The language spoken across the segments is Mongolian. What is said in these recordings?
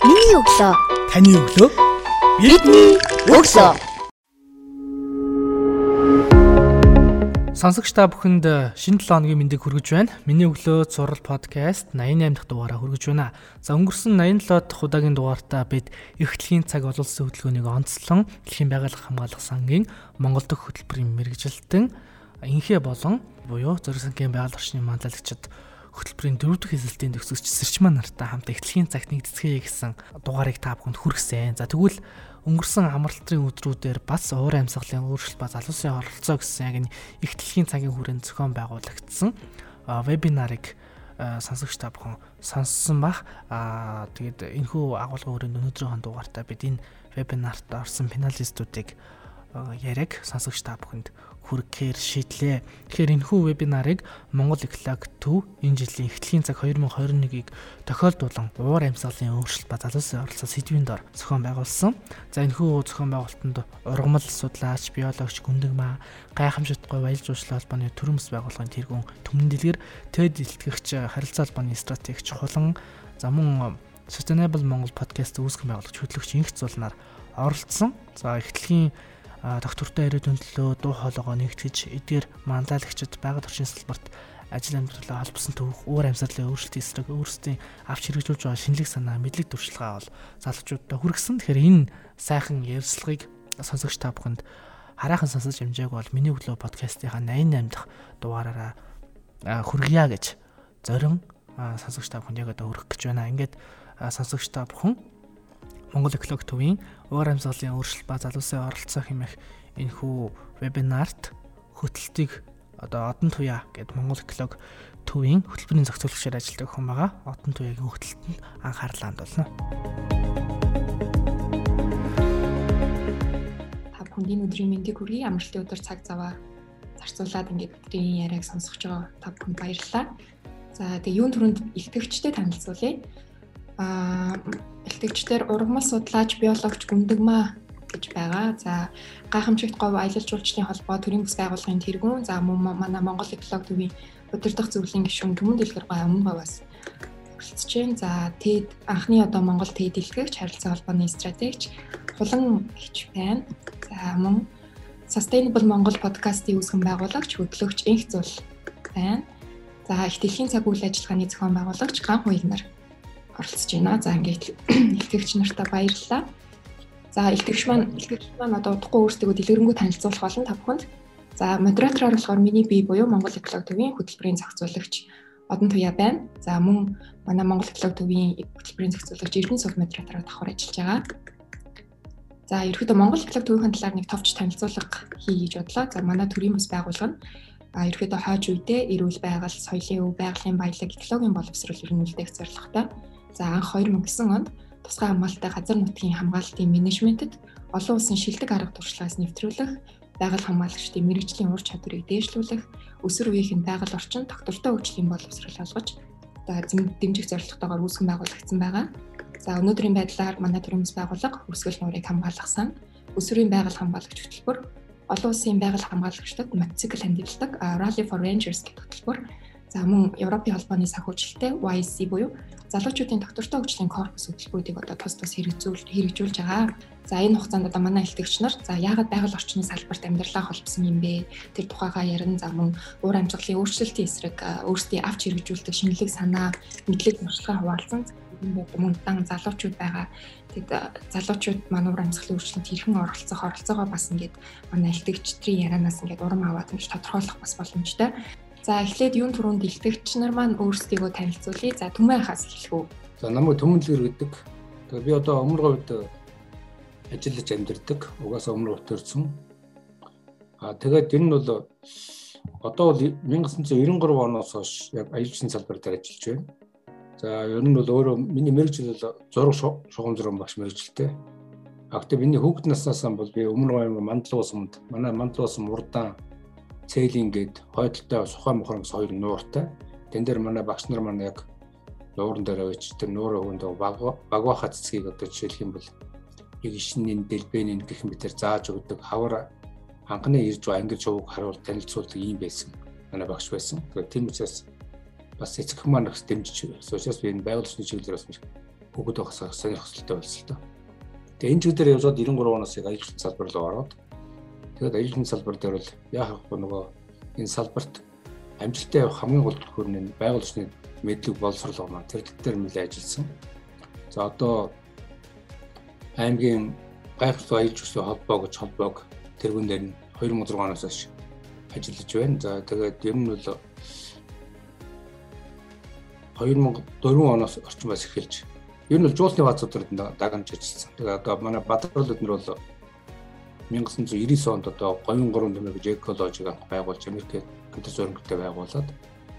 Миний өглөө. Таны өглөө. Бидний өглөө. Сонсогч та бүхэнд шинэ 7 хоногийн мэндийг хүргэж байна. Миний өглөө зурал подкаст 88 дахь дугаараа хүргэж байна. За өнгөрсөн 87 дахь удаагийн дугаартаа бид эрхтлийн цаг олон улсын хөтөлбөрийг онцлон дэлхийн байгууллага хамгаалах сангийн Монгол дэх хөтөлбөрийн мэрэгжилтэн инхээ болон буюу зориг сангийн байгаль орчны манлайлагчид хөтөлбөрийн дөрөв дэх эзэлтийн төгсөгч Сэрчман нартай хамт эхлэхийн цагт нэгдэцгээе гэсэн дугаарыг та бүхэнд хүргэсэн. За тэгвэл өнгөрсөн амралтын өдрүүдээр бас уур амьсгалын өөрчлөлт ба залуусын оролцоо гэсэн яг энэ эхлэхийн цагийн хүрээнд зохион байгуулагдсан вебинарыг сонсогч та бүхэн сонссон бах. Тэгээд энэхүү агуулгын өрөөнд өнөөдрийн дугаартаа бид энэ вебинарт орсон финалистуудыг яриаг сонсогч та бүхэнд хүргэхээр шийдлээ. Тэгэхээр энэхүү вебинарыг Монгол Эколог төв энэ жилийн эхлэлийн цаг 2021-ийг тохиолдуулан уур амьсгалын өөрчлөлт ба залуусын оролцоо сэдвийн дор зохион байгуулсан. За энэхүү зохион байгуулалтанд ургамал судлаач, биологч, гүндэг маа, гайхамшигтгүй баялж жуулчлал холбооны төрөмс байгууллагын тэргүүн төмөн дэлгэр тэд илтгэгч харилцаа холбооны стратегч хулан за мөн Sustainable Монгол подкаст үүсгэн байгуулагч хөтлөгч инх зулнаар оролцсон. За эхлэлийн доктортой ирээдүйн төлөө дуу хоолойгоо нэгтгэж эдгээр манлайлагчид байгаль орчны салбарт ажил амьдралаа холбосон төвх уур амьсгалын өөрчлөлтийн эсрэг өөрсдийн авч хэрэгжүүлж байгаа шинэлэг санаа мэдлэг туршлагаа бол залуучуудад хүргэсэн. Тэгэхээр энэ сайхан ярилцлагыг сонсогч та бүхэнд хараахан сонсож амжааг бол миний өглөө подкастынхаа 88 дахь дугаараараа хүргье гэж зорин сонсогч та бүхэнд яг одоо хүргэх гэж байна. Ингээд сонсогч та бүхэн Монгол эколог төвийн уур амьсгалын өөрчлөлт ба залуусын оролцоо хэмээх энэхүү вебинарт хөтөлтийг одоо Одон туяа гэдэг Монгол эколог төвийн хөтөлбөрийн зохицуулагчаар ажилладаг хүн байгаа. Одон туяагийн хөтөлтөнд анхаарлаа хандуулна. Та бүхэнд энэ өдрийн мэндийг хүргэе. Амралтын өдөр цаг заваа зарцуулаад ингээд өдрийн яриаг сонсгож байгаа та бүхэнд баярлалаа. За тэгээ юун төрөнд илтгэгчтэй танилцуулъя а бэлтгэгчдэр ургамал судлаач, биологч Гүндэгмаа гэж байгаа. За гайхамшигт говь аялал жуулчлалын холбоо төрийн бүс байгууллагын тэргүүн за мөн манай Монгол эколог төвийн удирдах зөвлөлийн гишүүн Түмэн Дэлгэр гой өмнө говьас хүрэлцэж байна. За TED анхны одоо Монгол TED дэлгэгч харилцаа холбооны стратегч хулан ихч байна. За мөн Sustainable Монгол подкастын үүсгэн байгуулагч хөтлөгч Инх зул байна. За их дэлхийн цаг үйл ажиллагааны зохион байгуулагч Ган Хуйл нар оролцож байна. За ингээд илтгэгч нартаа баярлалаа. За илтгэгч маань илтгэгч маань одоо удахгүй өөрсдөө дэлгэрэнгүй танилцуулах болно та бүхэнд. За модератороор болохоор миний бие буюу Монгол эколог төвийн хөтөлбөрийн зохицуулагч Одон Туяа байна. За мөн манай Монгол эколог төвийн хөтөлбөрийн зохицуулагч Эрдэнэ суд модератороор давхар ажиллаж байгаа. За ерөөдөө Монгол эколог төвийн талаар нэг товч танилцуулга хий гэж бодлоо. За манай төрийн бас байгууллага нь а ерөөдөө хойч үедээ эрүүл байгаль, соёлын өв, байгалийн баялаг, экологийн боловсрол ирнүүлдэг зорилготой За анх 2009 онд тусгай хамгаалалттай газар нутгийн хамгаалтын менежментэд олон улсын шилдэг арга туршлагаас нэвтрүүлэх, байгаль хамгаалагчдын мэрэгжлийн ур чадварыг дээшлүүлэх, өсвөр үеийнхэн байгаль орчин тогтвортой хөгжлийн боловсрол олгож за дэмжих зорилготойгоор үүсгэн байгуулагдсан байгаа. За өнөөдрийн байдлаар манай төрөмс байгууллага өсгөл нуурыг хамгаалах сан, өсвөрийн байгаль хамгаалагч хөтөлбөр, олон улсын байгаль хамгаалагчдад мотоцикл хандивладаг Rally for Rangers гэх хөтөлбөр, за мөн Европын холбооны санхүүжилттэй YC буюу залуучуудын доктортой хөгжлийн корпус хөтөлбөрүүдийг одоо тус тус хэрэгжүүл хэрэгжүүлж байгаа. За энэ хугацаанд одоо манай илтгэгч нар за яагаад байгаль орчны салбарт амьдралаа холбосон юм бэ? Тэр тухайгаа ярин за мөн уур амьсгалын өөрчлөлтийн эсрэг өөрсдийн авч хэрэгжүүлдэг шинэлэг санаа, мэдлэг туршлагаа хуваалцсан мөн дан залуучууд байгаа. Тэгэд залуучууд манай уур амьсгалын өөрчлөлтөнд хэрхэн оролцох оролцоогоо бас ингээд манай илтгэгчдрийн ярианаас ингээд урам аваад ингэж тодорхойлох бас боломжтой. За эхлээд юун түрүүнд дэлгэгч нар маань өөрсдийгөө танилцуулъя. За Түмэн хаас эхлэх үү? За намайг Түмэнлэр гэдэг. Тэгээ би одоо өмнө говьд ажиллаж амьдардаг. Угаасаа өмнө төрсэн. Аа тэгээд энэ нь бол одоо бол 1993 оноос хойш яг аюулчин салбар дээр ажиллаж байна. За ер нь бол өөрөө миний мэрэгжил бол зураг шугам зураг багш мэрэгжилтэй. А гэхдээ миний хүүхэд наснаас бол би өмнө говийн мандлын усмд манай мандлын усм урдаан цээлийн гээд хойдолтой сухай мохронгос хоёр нууртай. Тэн дээр манай багш нар маань яг нууран дээр байж тэр нуурын баг багваха цэцгийг одоо жишээлх юм бол нэг ишнийн дэлбэний гэх мэт тэр зааж өгдөг хавар анхны ирж ангиж ууг харуул танилцуулдаг юм байсан. Манай багш байсан. Тэгэхээр тийм учраас бас эцэг маань бас дэмжиж учраас би энэ байгууллагын чиглэлээр бас өгöd байхсаа сонирхолтой болсон л доо. Тэгээ энэ чигээр явжгаад 93 оноос яг аялал салбар руу ороод тэгээд аялал салбар дээр бол яах вэ нөгөө энэ салбарт амжилттай явах хамгийн гол төлөв нь байгууллагын усны мэдлэг боловсрол маань тэр дээр нэлээд ажилласан. За одоо аймгийн гайхалтай аялал жуулчлалын холбоо гэж холбоог тэргүүн дээр нь 2006 оноос хойш ажиллаж байна. За тэгээд ер нь бол 2004 оноос орчин бас эхэлж ер нь бол жуулчны баазуудад дагамж ажилласан. Тэгээд одоо манай Бадрал эднэр бол 1999 онд одоо говийн гурван төмөр гэж экологиг анх байгуулж Америкт компьютер зурагтай байгуулад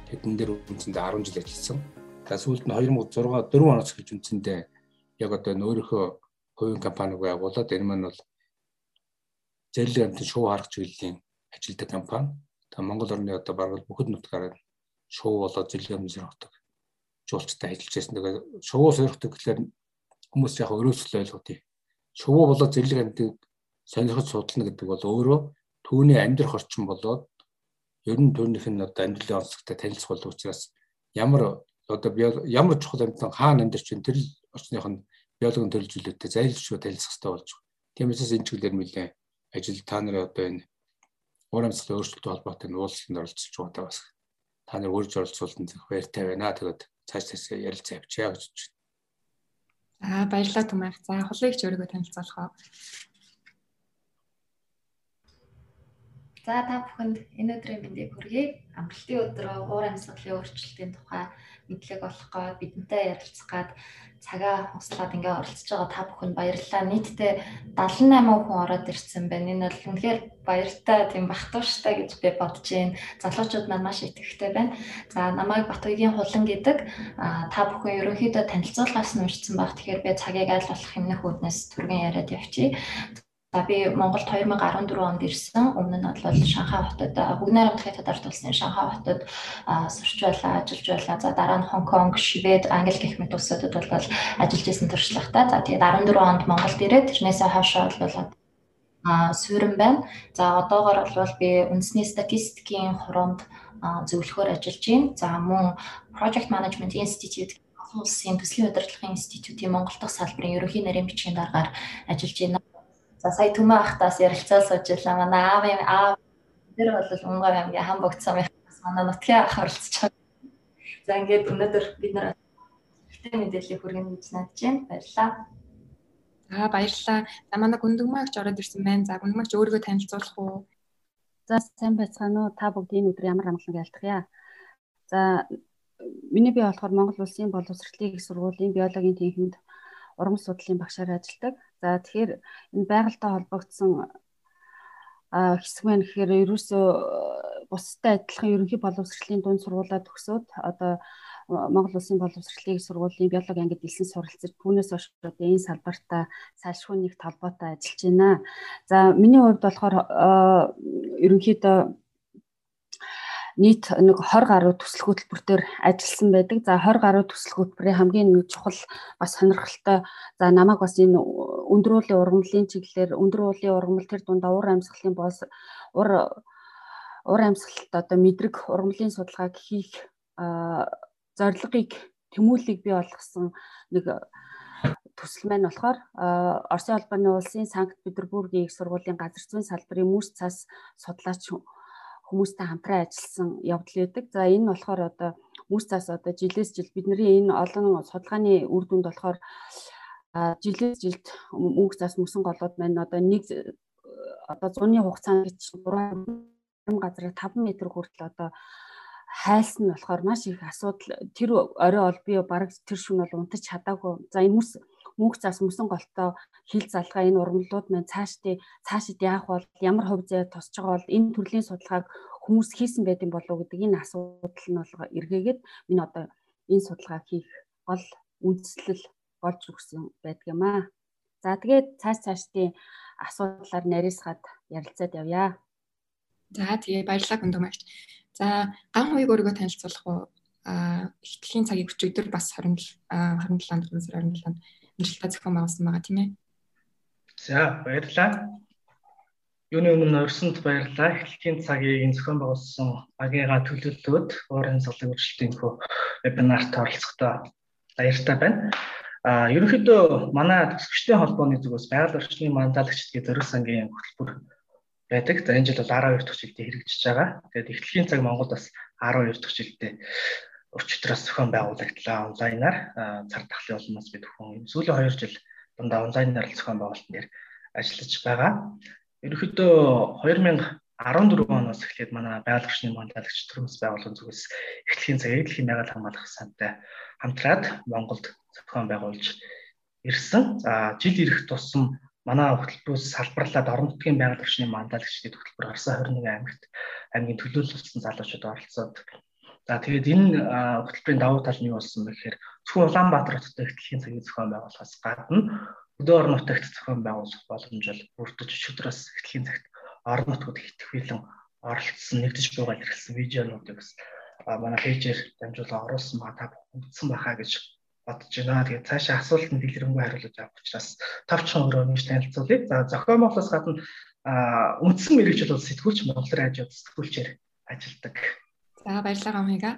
тэдэн дээр үндсэндээ 10 жил ажилласан. За сүүлд нь 2006 4 оноос эхэлж үндсэндээ яг одоо өөрийнхөө хувийн компаниг байгуулад энэ маань бол зэрлэг амтны шоу харах чиглэлийн ажилтдаг компани. Та Монгол орны одоо бараг бүхэд нутгаар шоу болоод зэрлэг амтны соргодог жуулчтай ажиллаж байсан. Тэгээ шоу соргодог гэхэлэр хүмүүс яг өрөөсөл ойлгох тийм. Шоу болоод зэрлэг амтыг сонирхож судална гэдэг бол өөрөө түүний амьдрах орчин болоод ер нь түүнийх нь одоо амьдралын онцлогтой танилцах болов учраас ямар одоо ямар чухал амьтан хаана амьдарч байна тэр орчных нь биологийн төрөлжүүлэлттэй зайлшгүй танилцах хэрэгтэй болж байна. Тиймээс энэ чиглэлээр нэлээ ажил та нарын одоо энэ уур амьсгалын өөрчлөлттэй холбоотой нь уулзалтанд оролцож байгаа бас та нар үрж оролцуулсан зэрэг баяртай байна. Тэгээд цааш цааш ярилцаа авчаа гэж байна. Аа баярлалаа Тумайх. За хулыгч өөрийгөө танилцуулах уу? За та бүхэнд энэ өдрийн мэндийг хүргэе. Амралтын өдрөө уур амьсгалын өөрчлөлтийн тухай мэдлэг олох гээд бидэнтэй ярилцах гээд цагаа хуслаад ингээ оролцож байгаа та бүхэнд баярлалаа. Нийтдээ 78 хүн ороод ирсэн байна. Энэ бол үнэхээр баяртай тийм бахтууштай гэж би бодож байна. Залуучууд маань маш итгэвтэй байна. За намайг Батуйгийн хулан гэдэг та бүхэн ерөнхийдөө танилцуулгаас нь урьдсан баг. Тэгэхээр би цагийг аль болох хэмнэх үүднээс түргэн яриад явчих. За би Монголд 2014 онд ирсэн. Өмнө нь бол Шанхай хотод Бүгнээр хамтлагийн тадарт улсын Шанхай хотод сурч байлаа, ажиллаж байлаа. За дараа нь Хонконг, Швед, Англи гэх мэт улсуудад бол ажиллаж исэн туршлагатай. За тэгээд 14 онд Монголд ирээд тэрнээсээ хойшоо бол а суурин байна. За одоогоор бол би үндэсний статистикийн хуруунд зөвлөхөөр ажиллаж байна. За мөн Project Management Institute улсын төслийн удирдлагын институтийн Монгол дахь салбарын ерөнхий нарийн бичгийн даргаар ажиллаж байна. За сая Түмэн ахтаас ярилцаа сууж илаа. Манай аавын аав тэр бол Унгар аймгийн Хамбогт самынхаас манай нутгийн ах оролцож байгаа. За ингээд өнөөдөр бид нар мэдээллийг хүргэнэ гэж найдаж байна. Баярлалаа. За баярлалаа. За манай гүндгмаагч ороод ирсэн байна. За гүндгмаагч өөрийгөө танилцуулах уу? За сайн байцгаана уу? Та бүгд энэ өдөр ямар амгалан ялдах яа. За миний би болохоор Монгол Улсын боловсролын их сургуулийн биологийн тэнхимд уран судлалын багшаар ажилладаг. За тэгэхээр энэ байгальтай холбогдсон хэсэг маань гэхээр ерөөсөө бусдад адилхан ерөнхий боловсролын дунд сургуулаа төгсөөд одоо Монгол Улсын боловсролын сургуулийн биологи ангид элсэн суралцж түүнээс хойш одоо энэ салбартаа салшгүй нэг талбайтай ажиллаж байна. За миний хувьд болохоор ерөнхийдөө нийт нэг 20 гаруй төсөл хөтөлбөр төр ажилласан байдаг. За 20 гаруй төсөл хөтөлбөрийн хамгийн нэг чухал бас сонирхолтой за намайг бас энэ өндөр уулын ургамлын чиглэлээр өндөр уулын ургамал тэр дундаа ур амьсгалын боос ур ур амьсгалт одоо мэдрэг ургамлын судалгааг хийх зорилгыг тэмүүлийг бий болгосон нэг төсөл маань болохоор Оросын албаны улсын Санкт Петербургийн их сургуулийн газар зүйн салбарын мөс цас судлаач хүмүүстэй хамтран ажилласан явдал байдаг. За энэ нь болохоор одоо мөс цаас одоо жилээс жил бидний энэ олон судалгааны үр дүнд болохоор жилээс жилд мөнх цаас мөсөн голууд маань одоо нэг одоо зуны хугацаанд 3 газар 5 м хүртэл одоо хайлсан нь болохоор маш их асуудал тэр орой ол би бараг тэр шүн бол унтаж чадаагүй. За энэ мөс мөнх цаас мөсөн голтоо хил залгаа энэ ургамлууд маань цаашдээ цаашид яах бол ямар хувь зай тосч байгаа бол энэ төрлийн судалгааг хүмүүс хийсэн байт юм болов гэдэг энэ асуудал нь бол эргээгээд миний одоо энэ судалгааг хийх гол үндслэл болж өгсөн аа. За тэгээд цааш цаашдын асуудлаар нарийсгаад ярилцаад явъя. За тэгээ баярлалаа гүндэмэгч. За ган хуйг өөрийгөө танилцуулах уу? а ихтгэлийн цагийг өчигдөр бас 27 27 онд 27 онд амжилттай зохион байгуулсан байгаа тийм ээ. За баярлалаа. Юуны өмнө өрсөнд баярлалаа. Эхлэлийн цагийг энэ зохион байгуулсан агига төлөвлөлтөд уурын салгын үржилтийн хөө вебинарт оролцохдоо баяртай байна. А ерөнхийдөө манай төсөвчтэй холбооны зүгээс байгаль орчны мандалагчдын зориг сангийн хөтөлбөр байдаг. За энэ жил бол 12 дахь жилдээ хэрэгжиж байгаа. Тэгээд эхлэлийн цаг Монголд бас 12 дахь жилдээ өчтөрөөс зохион байгуулагдлаа онлайнаар цар тахлын улмаас бид хүн сүүлийн 2 жил дундаа онлайнаар зохион байгуулалтын дээр ажиллаж байгаа. Ерөнхийдөө 2014 оноос эхлээд манай байгалийн мандалагч төрөмс байгууллагын зүгээс эхлэхийн цаг эдлийн байгаль хамгаалах сантай хамтраад Монголд зохион байгуулж ирсэн. За жил ирэх тусам манай хөтөлбөрөөс салбарлаад орон нутгийн байгаль орчны мандалагчдын хөтөлбөр гарсан 21 аймагт аймгийн төлөөлөлтсөн залуучууд оролцоод за тэгээд энэ хөтөлбөрийн давуу тал нь юу болсон бэ гэхээр зөвхөн Улаанбаатар хотод эхлэхийн цагийн зохион байгуулахаас гадна хөдөө орон нутагт зохион байгуулах боломж бол бүрдэж өчигдрөөс эхлэхийн цагт орон нутгад ихэвчлэн оролцсон нэгдэж байгаа хэрэгсэн видеонуудыг бас манай пэйжээр дамжуулан оруулсан ба та үзсэн бахаа гэж бодож байна. Тэгээд цаашаа асуултанд дэлгэрэнгүй хариулж авах учраас товчхон өөрөө нэмж танилцуулъя. За зохион байгуулалтаас гадна үндсэн мэрэгжил бол сэтгүүлч Монгол радиод сэтгүүлчээр ажилладаг. За баярлалаа гамхига.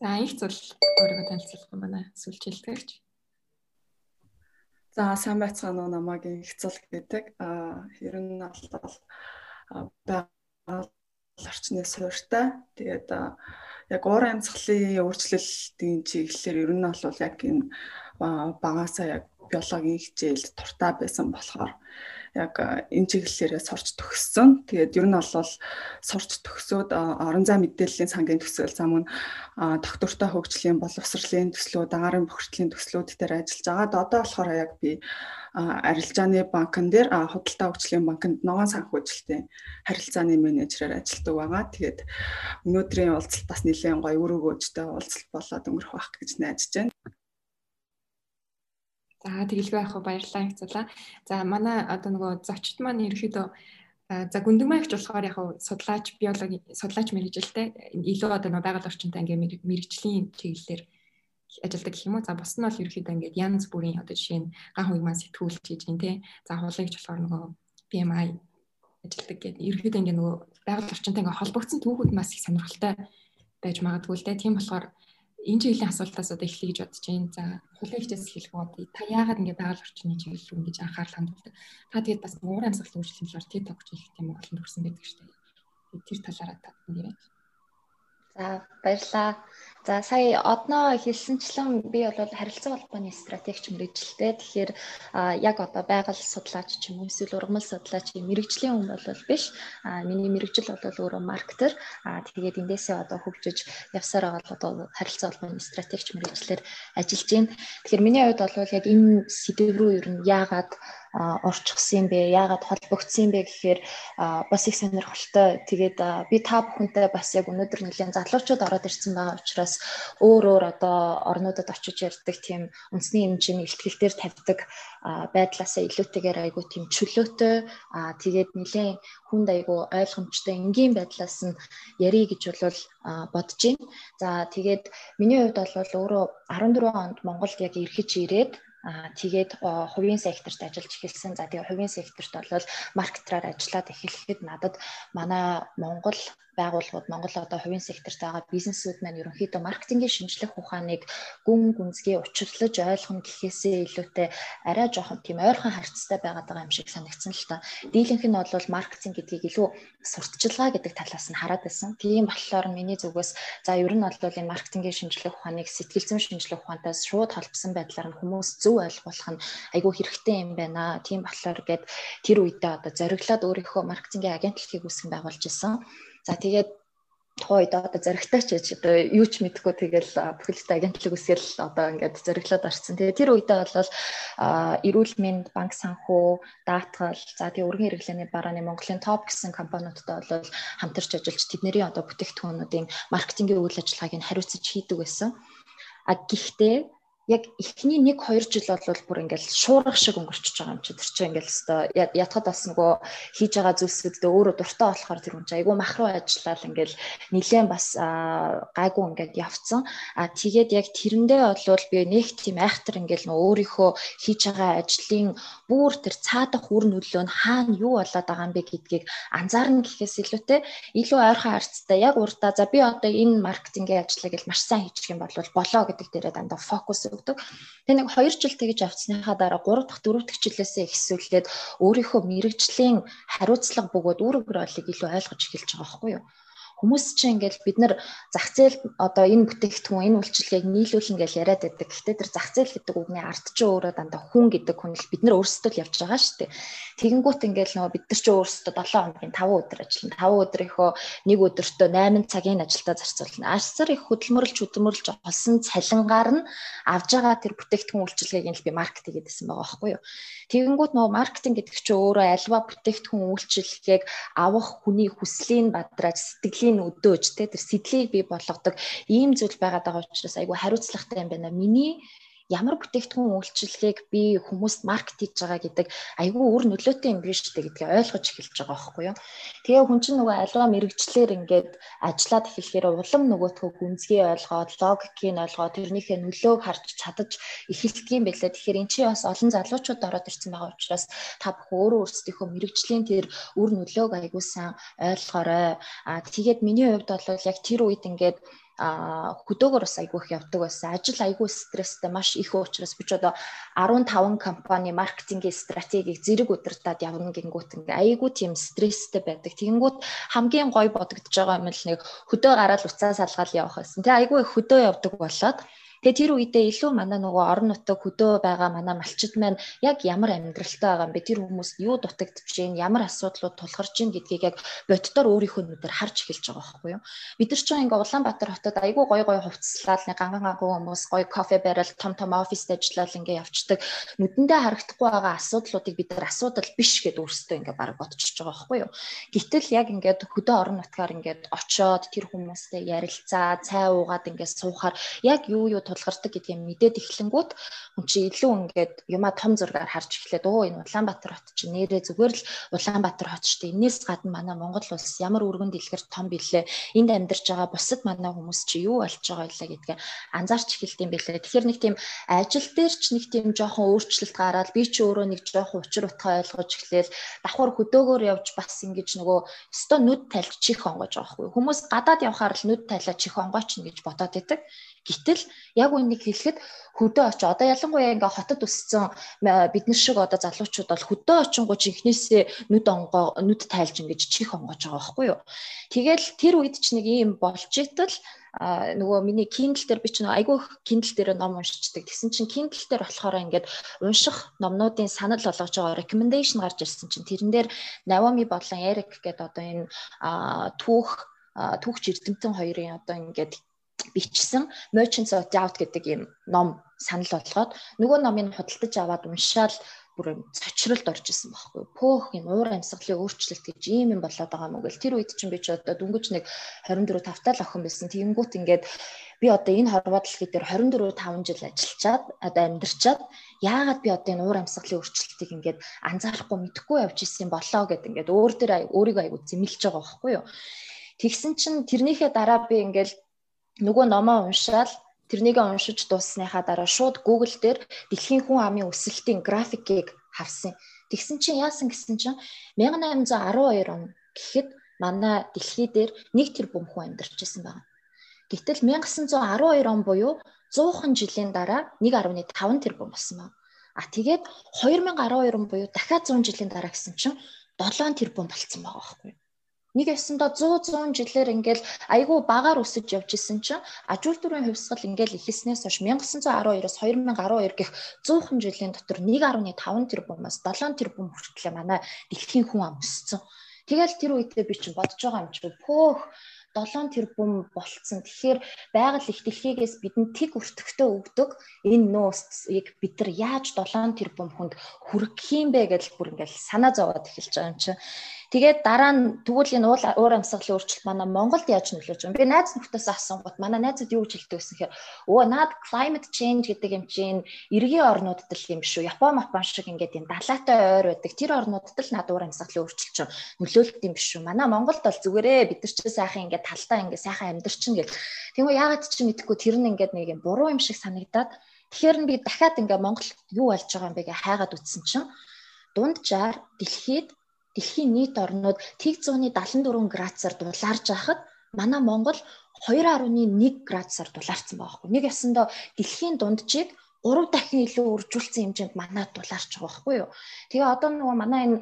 За их зүйл өөрийгөө танилцуулах юм байна. Сүлжээлдэгч. За сайн байцгаана уу намайг их зүйл гэдэг. Аа ер нь бол байгаль орчны суурьтай. Тэгээд яг уур амьсгалын өөрчлөлтийн чиглэлээр ер нь бол яг энэ багасаа яг биологийн хичээлд туртаа байсан болохоор яг энэ чиглэлээрээ сурч төгссөн. Тэгээд ер нь бол сурч төгсөөд орон зай мэдээллийн сангийн төсөөл зам нь доктортой хөгжлийн боловсролын төслүүд, агаарын бохирдлын төслүүд дээр ажиллаж байгаа. Одоо болохоор яг би арилжааны банкн дээр худалдаа хөгжлийн банкнд ногоон санхүүжилтийн харилцааны менежерээр ажилладаг байгаа. Тэгээд өнөөдрийн уулзалт бас нэлээд гоё үр өгөөжтэй уулзалт болоод өнгөрөх байх гэж найдаж байна. За тэгэлгүй яах вэ баярлалаа хэвцэлээ. За манай одоо нөгөө зочд маань ерөөхдөө за гүндэг маягч болохоор яг судлаач биологи судлаач мэрэгжилтэй илүү одоо нөгөө байгаль орчинтай ингээ мэрэгжлийн чиглэлээр ажилдаг гэх юм уу. За бус нь бол ерөөхдөө ингээд янз бүрийн одоо жишээ нь ган хугмаа сэтгүүлч гэж юм те. За хуулагч болохоор нөгөө BMI ажилдаг гэдэг. Ерөөхдөө ингээд нөгөө байгаль орчинтай ингээд холбогдсон түүхүүд маш их сонирхолтой байж магадгүй л те. Тийм болохоор энэ жилийн асуултаас одоо эхлэе гэж бодож байна. За хулгай хичээс хэлэх бод та яагаад ингэ байгаль орчны чиглэл рүү ингэж анхаарал хандуулдаг. Та тэгээд бас уур амьсгалын үйлчлэлийн талаар TED Talk хийх тийм олон төрсэн байдаг шүү дээ. Тэр талаараа та нэрээ. За баярлаа. За сая одноо хэлсэнчлэн би бол харилцаа холбооны стратегч мэрэгжилтэй. Тэгэхээр яг одоо байгаль судлаач ч юм уу эсвэл ургамал судлаач мэрэгжлийн хүн бол биш. А миний мэрэгжил бол өөрөө маркетер. А тэгээд эндээсээ одоо хөгжиж явсаар байгаа одоо харилцаа холбооны стратегч мэрэгчлэр ажиллаж байна. Тэгэхээр миний хувьд бол яг энэ сэдв рүү ер нь яагаад орчихсан юм бэ? Яагаад холбогдсон бэ гэхээр бас их сонирхолтой. Тэгээд би та бүхэнтэй бас яг өнөөдөр нэлийн залуучууд ороод ирсэн байгаа учраас өөр өөр одоо орнуудад очиж ярьдаг тийм үндэсний хэмжээний ихтгэлээр тавьдаг байдлаасаа илүүтэйгээр айгу тийм чөлөөтэй тэгээд нэлийн хүнд айгу ойлгомжтой энгийн байдлаас нь ярий гэж бол бодож байна. За тэгээд миний хувьд бол өөрөө 14 онд Монголд яг эргэж ирээд Аа тэгээд хувийн секторт ажиллаж эхэлсэн. За тэгээд хувийн секторт бол маркетраар ажиллаад эхлэхэд надад манай Монгол байгууллагууд Монгол одоо хувийн секторт байгаа бизнесүүд маань ерөнхийдөө маркетингийн шинжлэх ухааныг гүн гүнзгий учирлаж ойлгоно гэхээсээ илүүтэй арай жоохон тийм ойрхон харьцтай байгаад байгаа юм шиг санагдсан л та. Дийлэнх нь бол маркетинг гэдгийг илүү сурталчилгаа гэдэг талаас нь хараад байсан. Тийм болохоор миний зүгээс за ер нь бол энэ маркетингийн шинжлэх ухааныг сэтгэл зүйн шинжлэх ухаантай шууд холбосон байдлаар нь хүмүүс зөв ойлгуулах нь айгүй хэрэгтэй юм байна. Тийм болохоор гээд тэр үедээ одоо зориглоод өөрийнхөө маркетингийн агентлагийг үүсгэн байгуулж исэн. За тэгээд тухайд одоо зоригтой ч гэж одоо юу ч мэдгүй тэгэл бүхэлдээ агентлаг үсгэл одоо ингээд зориглоод орсон. Тэгээ тэр үедээ бол эрүүл мэнд, банк санхүү, даатгал, за тэгээ өргөн хэрэглээний барааны Монголын топ гэсэн компаниудтай бол хамтарч ажиллаж тэдний одоо бүтээгдэхүүнүүдийн маркетингийн үйл ажиллагааг нь хариуцаж хийдэг байсан. А гэхдээ яг эхний 1 2 жил бол бүр ингээл шуурга шиг өнгөрчихөж байгаа юм чи. Тэр чинь ингээл өстой ятхад бас нөгөө хийж байгаа зүйлсүүдээ өөрөө дуртай болохоор тэр хүн чинь айгүй махруу ажиллаад ингээл нилээн бас гайгүй ингээд явцсан. А тэгээд яг тэрэндээ бол би нэг тийм айхтар ингээл нөгөө өөрийнхөө хийж байгаа ажлын бүр тэр цаадах үр нөлөө нь хаана юу болоод байгаа юм бэ гэдгийг анзаарна гэхээс илүүтэй илүү ойрхон харцтай яг урдаа за би одоо энэ маркетингийн ажлыг л маш сайн хийчих юм бол болоо гэдэг дээрээ дандаа фокус өгдөг. Тэгээ нэг 2 жил тэгж авцсныхаа дараа 3 дахь 4 дахь жилээсээ ихсүүлээд өөрийнхөө мэрэгжлийн хариуцлага бөгөөд үр өгрөөлийг илүү ойлгож эхэлж байгаа байхгүй юу? Хүмүүс чинь ингээл бид нар зах зээл одоо энэ бүтээгдэхүүн энэ үйлчлэгийг нийлүүлнэ гэж яриад байдаг. Гэхдээ тэр зах зээл гэдэг үгний ард чинь өөрөө дандаа хүн гэдэг хүн л бид нар өөрсдөө л явж байгаа шүү дээ. Тэгэнгүүт ингээл нөгөө бид нар чинь өөрсдөө 7 хоногийн 5 өдөр ажиллана. 5 өдрийнхөө нэг өдөртөө 8 цагийн ажилдаа зарцуулна. Ашсар их хөдөлмөрлж хөдөлмөрлж олсон цалингаар нь авж байгаа тэр бүтээгдэхүүн үйлчлэгийг нь л би маркетинг гэдсэн байгаа байхгүй юу. Тэгэнгүүт нөгөө маркетинг гэдэг чинь өөрөө альва бүтээгдэхүүн үйлчлэгийг авах хүний хүслийн бадрааж сэтгэлийн сэтгэлийн өдөөж те тэр сэтлийг бий болгодог ийм зүйл байгаад байгаа учраас айгүй хариуцлагатай юм байна. Миний ямар бүтээгдэхүүн үйлчилгээг би хүмүүст маркет хийж байгаа гэдэг айгүй үр нөлөөтэй юм биш үү гэдгийг ойлгож эхэлж байгаа байхгүй юу. Тэгээ хүн чинь нөгөө альва мэрэгчлэр ингээд ажиллаад эхлэхээр улам нөгөөтгөө гүнзгий ойлгоод логикийг ойлгоод тэрнийхээ нөлөөг харж чадаж эхэлдэг юм байлаа. Тэгэхээр эн чинь бас олон залуучууд ороод ирсэн байгаа учраас та бүх өөрөө өөрсдийнхөө мэрэгжлийн тэр үр нөлөөг айгүй сайн ойлгоорой. Аа тэгээд миний хувьд бол яг тэр үед ингээд хөдөөгөр бас айгүй их явдаг байсан. Ажил айгүй стресстэй маш их учраас би ч одоо 15 компани маркетингийн стратегийг зэрэг удирдах явна гингүүт ингээ айгүй тийм стресстэй байдаг. Тэгэнгүүт хамгийн гой бодогдож байгаа юм л нэг хөдөө гараад уцаа салгаал явах байсан. Тэ айгүй хөдөө явдаг болоод Тэгээ тэр үедээ илүү манай нөгөө орон нутаг хөдөө байгаа манай малчид маань яг ямар амьдралтай байгаа юм бэ? Тэр хүмүүс юу дутагдж байна? Ямар асуудлууд тулгарч байна гэдгийг яг боддоор өөрийнхөө нүдээр харж эхэлж байгаа байхгүй юу? Бид нар ч ингээ Улаанбаатар хотод айгүй гой гой хувцаслаад нэг ганган ганган хүмүүс гой кофе барайл том том оффист ажиллаад ингээ явцдаг. Нүдэндээ харагдахгүй байгаа асуудлуудыг бид нар асуудал биш гэд өөрсдөө ингээ баг бодчихж байгаа байхгүй юу? Гэтэл яг ингээд хөдөө орон нутгаар ингээд очоод тэр хүмүүстэй ярилцаа, цай уугаад ингээ суухаар яг юу юу тулгардаг гэдгийг мэдээд эхлэнгүүт хүн чи илүү ингээд юма том зургаар харж эхлээд өө энэ Улаанбаатар хот чи нэрээ зүгээр л Улаанбаатар хот шүү дээ. Энээс гадна манай Монгол улс ямар өргөн дэлгэр том билээ. Энд амьдарч байгаа бусад манай хүмүүс чи юу болж байгаа илээ гэдгээ анзаарч эхэлт юм билээ. Тэгэхээр нэг тийм ажил дээр ч нэг тийм жоохон өөрчлөлт гараад би чи өөрөө нэг жоохон учир утгаа ойлгож эхлээл давхар хөдөөгөөр явж бас ингэж нөгөө өсто нүд тайлж чих онгож байгаа хгүй. Хүмүүс гадаад явхаар л нүд тайлаа чих онгооч гэж бодоод байдаг. Гэтэл яг үнийг хэлэхэд хөдөө очи одоо ялангуяа ингээ хотод өссөн бид нар шиг одоо залуучууд бол хөдөө очингуу жинхнээсээ нүд онгоо нүд тайлж ингэж чих онгоож байгаа байхгүй юу. Тэгэл тэр үед ч нэг юм болж итэл а нөгөө миний Kindle дээр би ч нөгөө айгүй Kindle дээр ном уншичдаг. Тэгсэн чинь Kindle дээр болохоор ингээд унших номнуудын санал болгож байгаа recommendation гарч ирсэн чинь тэрэн дээр Naomi болон Eric гэдэг одоо энэ түүх түүхч эрдэмтэн хоёрын одоо ингээд бичсэн Merchants of Doubt гэдэг юм ном санал болгоод нөгөө номыг худалдаж аваад уншаал бүр цочролд орж исэн байхгүй. Пөөх юм уур амьсгалын өөрчлөлт гэж ийм юм болоод байгаа юм гэл тэр үед чинь би ч одоо дүнгэж нэг 24 тавтай л охин байсан. Тэгэнгүүт ингээд би одоо энэ хорвоо дэлхий дээр 24 5 жил ажиллачаад одоо амьдарчаад яагаад би одоо энэ уур амьсгалын өөрчлөлтийг ингээд анзаарахгүй мэдэхгүй явж исэн болоо гэд ингээд өөр дээр өөрийгөө аягүй зэмлэж байгаа байхгүй юу. Тэгсэн чинь тэрнийхээ дараа би ингээд нөгөө номоо уншаал тэрнийг уншиж дууссныхаа дараа шууд Google дээр дэлхийн хүн амын өсөлтийн графикийг харсан. Тэгсэн чинь яасан гэсэн чинь 1812 он гэхэд манай дэлхий дээр 1 тэрбум хүн амьдарч байсан байна. Гэтэл 1912 он буюу 100хан жилийн дараа 1.5 тэрбум болсон байна. А тэгээд 2012 он буюу дахиад 100 жилийн дараа гэсэн чинь 7 тэрбум болцсон байгаа байхгүй юу? Нэг ясандаа 100 100 жилээр ингээл айгүй багаар өсөж явж исэн чинь аж үйлдвэрийн хувьсгал ингээл эхэлснээс хойш 1912-оос 2012 гэх 100хан жилийн дотор 1.5 тэрбумаас 7 тэрбум хүртэл манай дэлхийн хүн ам өссөн. Тэгэл тэр үедээ би чинь бодож байгаа юм чи пөөх 7 тэрбум болцсон. Тэгэхээр байгаль их дэлхийгээс бидэнд тэг өртөгтэй өгдөг энэ нөөцийг бид нар яаж 7 тэрбум хүнд хүргэх юм бэ гэж бүр ингээл санаа зовоод эхэлж байгаа юм чинь. Тэгээд дараа нь тэгвэл энэ уур амьсгалын өөрчлөлт манай Монголд яаж нөлөөлж байгаа юм? Би найз нөхдөс асуугууд манай найзууд юу гэж хэлдэг гэсэн хэрэг өө наад climate change гэдэг юм чинь эргийн орнуудад л юм шүү. Япон, Япон шиг ингээд юм далайтай ойр байдаг. Тэр орнуудад л наад уур амьсгалын өөрчлөлт чинь нөлөөлөлт юм биш шүү. Манай Монголд бол зүгээрээ бид нар ч сайхан ингээд талтай ингээд сайхан амьдарчин гэл. Тэгмээ яагаад ч мэдэхгүй тэр нь ингээд нэг юм буруу юм шиг санагдаад Тэгэхээр би дахиад ингээ Монгол юу болж байгаа юм бэ гэж хайгаад үтсэн чинь дунджаар дэлхийд дэлхийн нийт орнууд тэг 174 градусаар дулаарж байхад манай Монгол 2.1 градусаар дулаарсан байгаа хгүй. Нэг ясандаа дэлхийн дунджийг 3 дахин илүү үржүүлсэн хэмжээнд манад дулаарч байгаа байхгүй юу. Тэгээ одоо нөгөө манай энэ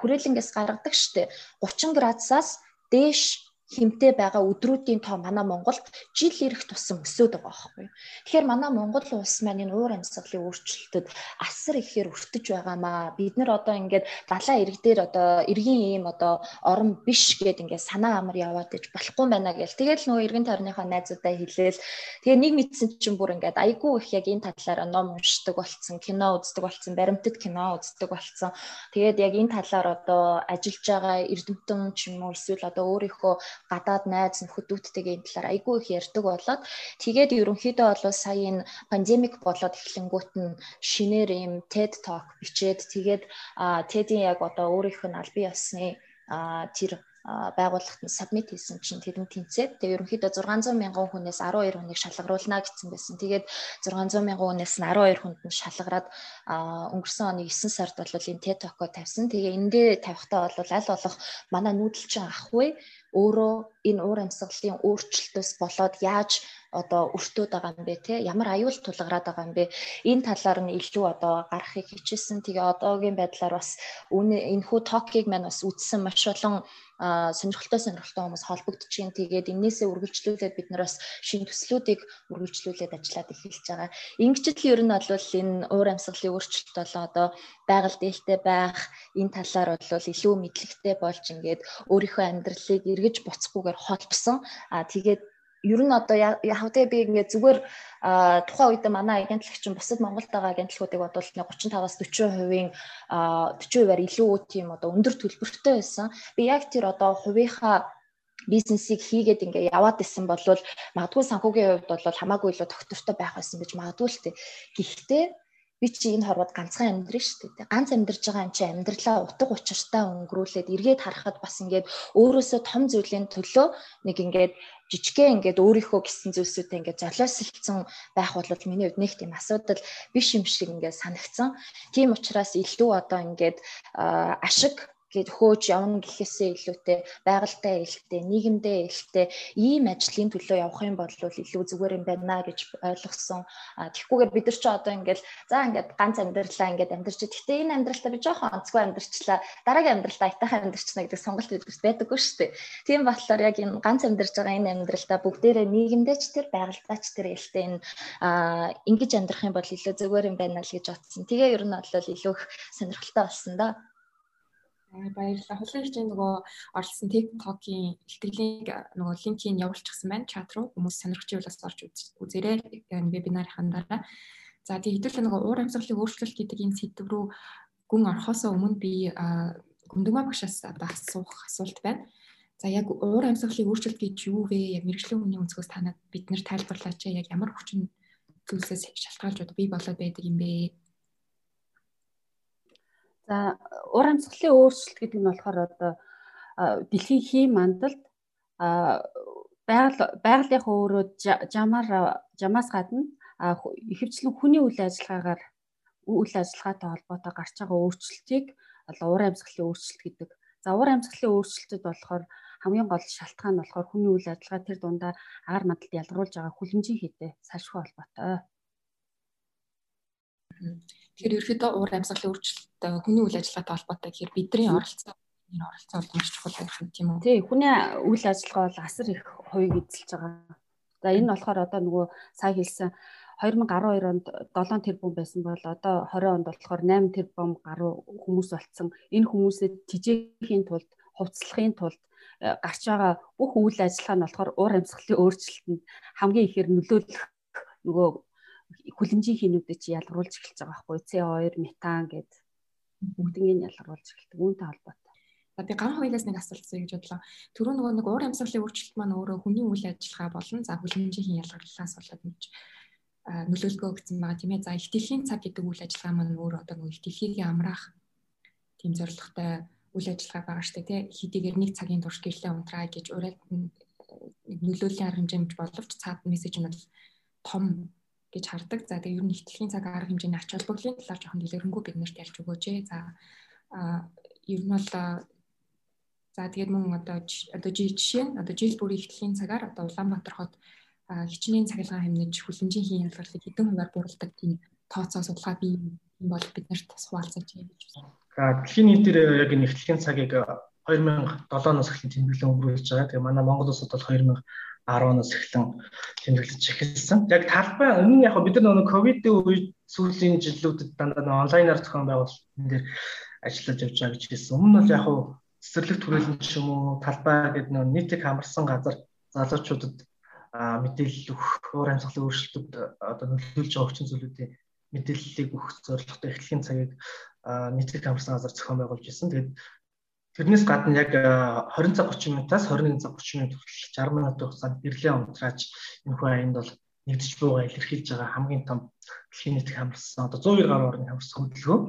хүрээлэнгээс гаргадаг штеп 30 градусаас дээш хэмтэй байгаа өдрүүдийн тоо манай Монголд жил ирэх тусам өсөд байгаа байхгүй. Тэгэхээр манай Монгол улс маань энэ уур амьсгалын өөрчлөлтөд асар ихээр өртөж байгаамаа. Бид нар одоо ингээд далайн ирэг дээр одоо иргэн ийм одоо орон биш гэд ингээд санаа амар яваад иж болохгүй байна гэл. Тэгэл нөгөө иргэн тойрныхаа найзуудаа хэлээл. Тэгээ нэг мэдсэн чинь бүр ингээд айгүй их яг энэ талаараа ном уншдаг болцсон, кино үздэг болцсон, баримтат кино үздэг болцсон. Тэгээд яг энэ талаар одоо ажиллаж байгаа эрдэмтэн ч юм уу эсвэл одоо өөрийнхөө гадаад найз нөхөдүүдтэйгээ энэ талаар айгүй их ярьдаг болоод тэгээд ерөнхийдөө бол сая энэ пандемик болоод эхлэнгүүт нь шинээр ийм TED Talk бичээд тэгээд TED-ийн яг одоо өөрийнх нь албан ёсны тэр байгууллагт нь сабмит хийсэн чинь тэрэн тэнцээд тэгээ ерөнхийдөө 600 мянган хүнээс 12 хүнийг шалгаруулна гэсэн байсан. Тэгээд 600 мянган хүнээс нь 12 хүнд нь шалгараад өнгөрсөн оны 9 сард бол энэ TED-ко тавьсан. Тэгээ эндээ тавихтаа бол аль болох манай нүүдэлчин ахгүй өөрөө энэ уур амьсгалын өөрчлөлтөөс болоод яаж одоо өртөөд байгаа юм бэ те? Ямар аюул тулгараад байгаа юм бэ? Энэ талаар нь илүү одоо гарахыг хичээсэн. Тэгээ одоогийн байдлаар бас энэ хүү токийг маань бас үтсэн маш олон сонирхолтой сонирхолтой хүмүүс холбогдож байна. Тэгээд энээсээ үргэлжлүүлээд бид нар бас шин төслүүдийг үргэлжлүүлээд ажиллаад эхэлж байгаа. Ингэжл ер нь бол энэ уур амьсгалын өөрчлөлт болоо одоо байгаль дээлтэй байх энэ талаар бол илүү мэдлэгтэй болж ингээд өөрийнхөө амьдралыг эргэж буцахгүйгээр холбосон. А тэгээд ер нь одоо тэ би ингээд зүгээр тухайн үед манай агентлагч чинь бусад Монголд байгаа агентлагуудыг бодвол 35-аас 40%-ийн 40%-аар илүү тийм одоо өндөр төлбөртэй байсан. Би яг тэр одоо хувийнхаа бизнесийг хийгээд ингээ яваад исэн бол магадгүй санхүүгийн хувьд бол хамаагүй илүү доктортой байх байсан гэж магадгүй л тээ. Гэхдээ би чи энэ хорвоод ганцхан амьдрын шүү дээ. Ганц амьдарч байгаа юм чи амьдралаа утга учиртай өнгөрүүлээд эргээд харахад бас ингээд өөрөөсөө том зүйлийн төлөө нэг ингээд жижигхэн ингээд өөрийнхөө гисэн зүйлсүүдээ ингээд золиослцсон байх бол миний хувьд нэг тийм асуудал биш юм шиг ингээд санагцсан. Тийм учраас илүү одоо ингээд ашиг гээд хөөж явна гэхээсээ илүүтэй байгальтай ээлтэй, нийгэмдээ ээлтэй ийм ажлын төлөө явах юм бол илүү зүгээр юм байна гэж ойлгосон. Тэгэхгүйгээр бид нар ч одоо ингээл за ингээд ганц амьдралаа ингээд амьдарч гэхдээ энэ амьдралтаа би жоохон онцгой амьдарчлаа. Дараагийн амьдралтаа айтайхан амьдарчна гэдэг сонголт бидэрт байдаггүй шүү дээ. Тийм болохоор яг энэ ганц амьдарч байгаа энэ амьдралтаа бүгдээрээ нийгэмдээ ч тэр байгальтай ч тэр ээлтэй энэ ингэж амьдрах юм бол илүү зүгээр юм байна л гэж бодсон. Тэгээ ер нь бол илүү их сонирхолтой болсон да. Баярлалаа. Хулын хичээн нөгөө орлсон TikTok-ийн ихтгэлийн нөгөө линкийг явуулчихсан байна. Чат руу хүмүүс сонирхч явуулаас орж үзээрэй. Энэ вебинарын дараа. За тэгээ хэдүүлээ нөгөө уур амьсгалын өөрчлөлт гэдэг энэ сэдв рүү гүн орохоосоо өмнө би гүндгмаа багшаас одоо асуух асуулт байна. За яг уур амьсгалын өөрчлөлт гэж юу вэ? Яг мэрэгжлийн хүний өнцгөөс танад бид нэр тайлбарлаач. Яг ямар хүчин зүйлсээс шалтгаалж бий болоод байдаг юм бэ? За ур амьсгалын өөрчлөлт гэдэг нь болохоор одоо дэлхийн хийм мандалд байгаль байгалийнхаа өөрөө жамаар жамаас гадна ихэвчлэн хүний үйл ажиллагаагаар үйл ажиллагаатай холбоотой гарч байгаа өөрчлөлтийг одоо ур амьсгалын өөрчлөлт гэдэг. За ур амьсгалын өөрчлөлтөд болохоор хамгийн гол шалтгаан нь болохоор хүний үйл ажиллагаа тэр дундаа агаар мандалд ялгаруулж байгаа хүлэмжийн хэдэ салшгүй холбоотой. Тэгэхээр ерөөдөө уур амьсгалын өөрчлөлт хүний үйл ажиллагаатай холбоотой гэхээр бидний оролцоо энэ оролцоо бол маш чухал байх юм тийм үү? Тий, хүний үйл ажиллагаа бол асар их хувийг эзэлж байгаа. За энэ болохоор одоо нөгөө сая хэлсэн 2012 онд 7 тэрбум байсан бол одоо 20 онд болохоор 8 тэрбум гаруй хүмүүс болцсон. Энэ хүмүүсэд тижээхийн тулд, хувцлахын тулд э, гарч байгаа бүх үйл ажиллагаа нь болохоор уур амьсгалын өөрчлөлтөнд хамгийн ихээр нөлөөлөх нөгөө хүлэмжийн хинүүдэд чи ялгаруулж эхэлж байгаа байхгүй CO2 метан гэд бүгднийг ялгаруулж эхэлдэг үүнтэй холбоотой. Би ган хоёлаас нэг асуулт асууя гэж бодлоо. Түрүү нөгөө нэг уур амьсгалын өөрчлөлт маань өөрөө хүний үйл ажиллагаа болон за хүлэмжийн ялгарлаас болоод нэг нөлөөлгөө өгсөн байгаа тийм ээ. За их дэлхийн цаг гэдэг үйл ажиллагаа маань өөр одоо нөгөө их дэлхийг амраах тийм зорилготой үйл ажиллагаа байгаа штэ тий. Хэдийгээр нэг цагийн турш гэрлээ унтраа гэж ураад нөлөөллийн арга хэмжээ боловч цаад мессеж нь бол том гэж хардаг. За тэгээ ер нь ихтгэлийн цаг арга хэмжээний ач холбогдлын талаар жоохон дэлгэрэнгүй бид нарт ярьж өгөөч ээ. За ер нь бол за тэгээд мөн одоо одоо жишээ нь одоо жил бүрийн ихтгэлийн цагаар одоо Улаанбаатар хот хичнээн цахилгаан хэмнэж хүлэмжийн хийн ялгарлыг хэдэн хувиар буурладаг тийм тооцоо судалгаа бий юм бол бид нарт хуваалцаж байна гэж байна. За дэлхийн нийтээр яг энэ ихтгэлийн цагийг 2007-оос эхлэн тэмдэглэн өнгөрүүлж байгаа. Тэгээ манай Монгол улсад бол 2010-оос эхлэн тэмдэглэж эхэлсэн. Яг талбай өмнө яг бид нар нөгөө ковидын үед сүүлийн жилүүдэд дандаа онлайнаар зохион байгуулалтын дээр ажиллаж явж байгаа гэж хэлсэн. Өмнө нь яг цэцэрлэг түрээлэн ч юм уу талбай гэдэг нөгөө нийтийг хамарсан газар залуучуудад мэдээлэл өгөх, уур амьсгалын өөрчлөлтөд одоо нөлөөлж байгаа хүчин зүйлүүдийн мэдээллийг өгөх зорилготой эхлэхийн цагийг нийтийг хамарсан газар зохион байгуулж ирсэн. Тэгээд Тэрнээс гадна яг 20 цаг 30 минутаас 21 цаг 30 минут хүртэл 60 минутын хугацаанд гэрлээ унтрааж энэ хүү аянд бол нэгдэж буйгаа илэрхийлж байгаа хамгийн том дэлхийн нийт хамарсан одоо 100 гаруй орны хамарсан хөдөлгөөн.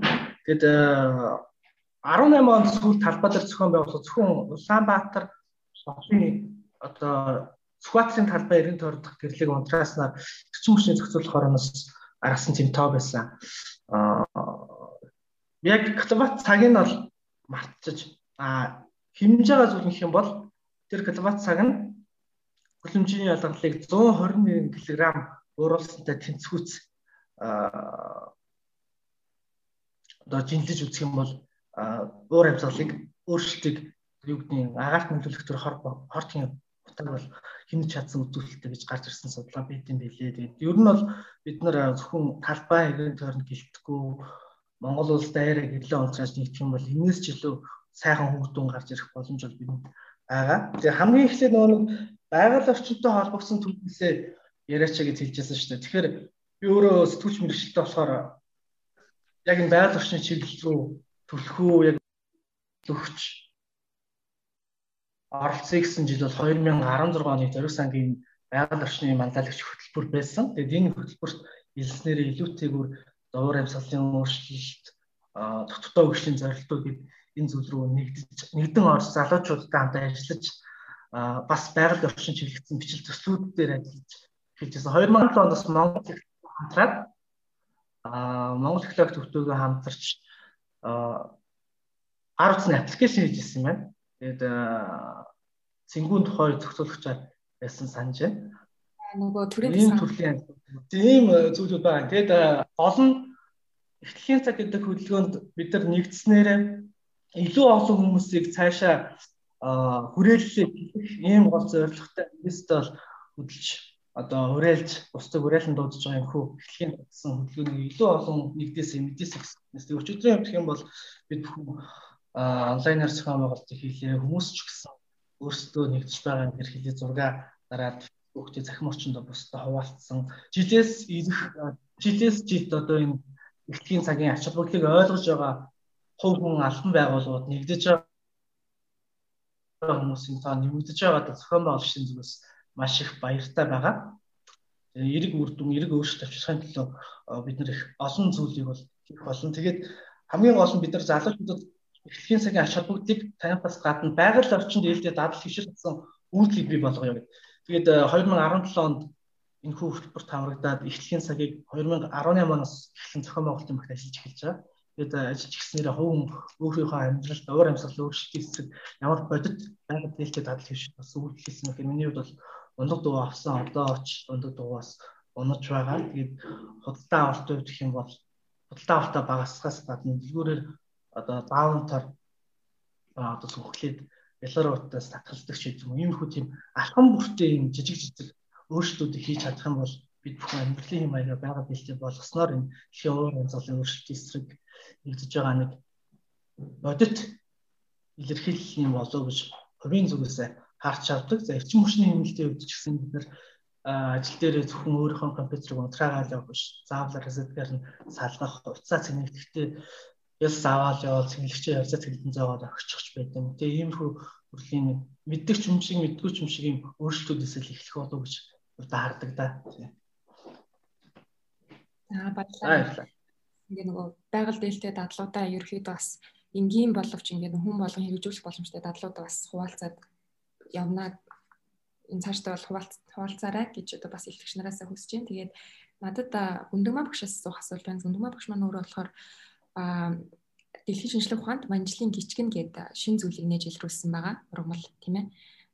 Тэгэд 18 онд сүүл талбай дээр зохион байгуулсан зөвхөн Улаанбаатар хотын одоо Сүхбаатарын талбай 90 тойрон дахь гэрлийг унтрааснаар эрчим хүчний зохицуулах ороноос гаргасан тийм тоо байсан. Аа яг Катабат цаг нь бол мартчих а байгаа зүйл гэх юм бол тэр киловатт цаг нь хүлэмжийн ялгалыг 121 кг ууруулсантай тэнцвүүц а одоо жинлэж үзэх юм бол уур амьсгалыг өөрчлөлтийг юу гэдгийг агаарт нөлөөлөх төр хортын утаг бол хэмнэж чадсан үзүүлэлттэй гэж гарч ирсэн судалгаа байт юм билээ. Тэгээд ер нь бол бид нар зөвхөн талбай хэрэг тойронд гэлтэхгүй Монгол улс дайраа гэрлээ онцгойж нэгтгэх юм бол энэс ч илүү сайхан хөгдөн гарч ирэх боломж бол бидэнд байгаа. Тэгээ хамгийн эхлээд нөгөө байгаль орчинтой холбогдсон төлөвлөлөө яриач гэж хэлжсэн шүү дээ. Тэгэхээр би өөрөө сэтгүүлч мэрэгчлээ болохоор яг энэ байгаль орчны чиглэл рүү төлөхөө яг өгч оролцъё гэсэн жил бол 2016 оны зориг сангийн байгаль орчны манлайлагч хөтөлбөр байсан. Тэгээд энэ хөтөлбөрт хэлснээр илүүтэйгүр дуур амьсгалын өөрчлөлт, дотгодоо хөгжлийн зорилтууд гэдэг энэ зүйл рүү нэгдэж нэгдэн орж залуучуудтай хамт ажиллаж бас байгаль орчин чиглэгдсэн бичил төслүүд дээр ажиллаж хийжсэн 2007 оноос Монгол хамтраад Монгол технологи төвтөөгөө хамтарч гар утасны аппликейшн хийжсэн юм байна. Тэгээд цэнгүүн тухай зохицуулагчаар байсан санаж байна. Нөгөө төрийн төрлийн тийм зүйлүүд байна. Тэгээд гол нь эхлэлийн цаг гэдэг хөдөлгөөнд бид нар нэгдснээр илүү олон хүмүүсийг цаашаа хүрээллээ ийм гол зорилготой инвест бол хөдөлж одоо хүрээлж бусдыг хүрээлэн дуудаж байгаа юм хүү. Эхлэхийн туссан хөдөлгөөнийг илүү олон нэгдээс мэдээс тэг өчигдрийн юм гэх юм бол бид бүхэн онлайнаар зохион байгуулалт хийлээ. Хүмүүс ч гэсэн өөрсдөө нэгдэж байгаа нэр хэлээ зураг дараад хүүхдээ захим орчинд бусдад хуваалцсан. Жилээс ирэх жилээс жилд одоо энэ эхлэхийн цагийн ач холбогдлыг ойлгож байгаа хувь хүн албан байгууллагууд нэгдэж байгаа хүмүүсийн тоо нэмэгдэж байгаад зохион байгуулагчдын зүгээс маш их баяртай байгаа. Тэгээ эрэг үр дүн, эрэг өөрчлөлт авчрахын төлөө бид нар их олон зүйлийг бол хийх болно. Тэгээд хамгийн гол нь бид нар залуучуудад эхлэхийн цагийн ач холбогдлыг танихаас гадна байгаль орчинд ээлжид дадал хөвшил гэсэн үйлдэлийг бий болгоё гэдэг. Тэгээд 2017 онд энэ хүү хөтөлбөрт хамрагдаад эхлэхийн цагийг 2018 оноос эхлэн зохион байгуулалтын багт ажиллаж эхэлж байгаа. Тэгээд ажиллаж гиснээр хувь өөрийнхөө амьдралд уур амьсгал өөрчлөлтийн эсрэг ямар бодит байгаль дэлхийд дадал хийж бас үйлдэл хийсэн гэхээр миний хувьд бол ундаг дуу авсан одоо оч ундаг дуугаас унаж байгаа. Тэгээд худалдаа авалт үед гэх юм бол худалдаа авалтаа багасгахаас гадна дэлгүүрээр одоо даунтар одоо сүнхлээд ялгаруултаас татгалздаг ч юм уу. Иймэрхүү тийм алхам бүртээ юм жижиг жижиг өөрчлөлтүүдийг хийж чадах юм бол бид бүхэн амьдралын юм аяга байгаль дэлхийд болгосноор энэ дэлхийн уур амьсгалын өөрчлөлтийн эсрэг нэгдэж байгаа нэг бодит илэрхийлэл юм болов гэж хувийн зүгээс харж авдаг. За эрчим хүчний хэмнэлтийн үед ч гэсэн бид нар ажил дээр зөвхөн өөрийнхөө компьютерыг унтраагаал явах биш. Заавал резетгээр нь салгах, уцаа цэнэглэхдээ яс аваад явал цэнгэлэгчээ явцаа цэглэн зоогоод огчих байт юм. Тэгээ иймэрхүү төрлийн мэддэг юм шиг мэддгүй юм шиг юм өөрчлөлтүүдээс л эхлэх болов гэж удаа хардаг да. За баярлалаа ингээ нөгөө байгаль дээлтэй дадлуудаа ерөөхдөө бас энгийн боловч ингээ хүн болгон хэрэгжүүлэх боломжтой дадлуудаа бас хуваалцаад явнаа энэ цаашдаа бол хуваалц хуваалцаарай гэж одоо бас илтгэгч нараас хүсэж байна. Тэгээд надад гүндгмаа багшаас асуух асуулт байна. Гүндгмаа багш маань өөрөө болохоор дэлхийн шинжлэх ухаанд манжлын гिचгэн гэдэг шин зүйлийг нээж илрүүлсэн байгаа. Ургамал тийм ээ.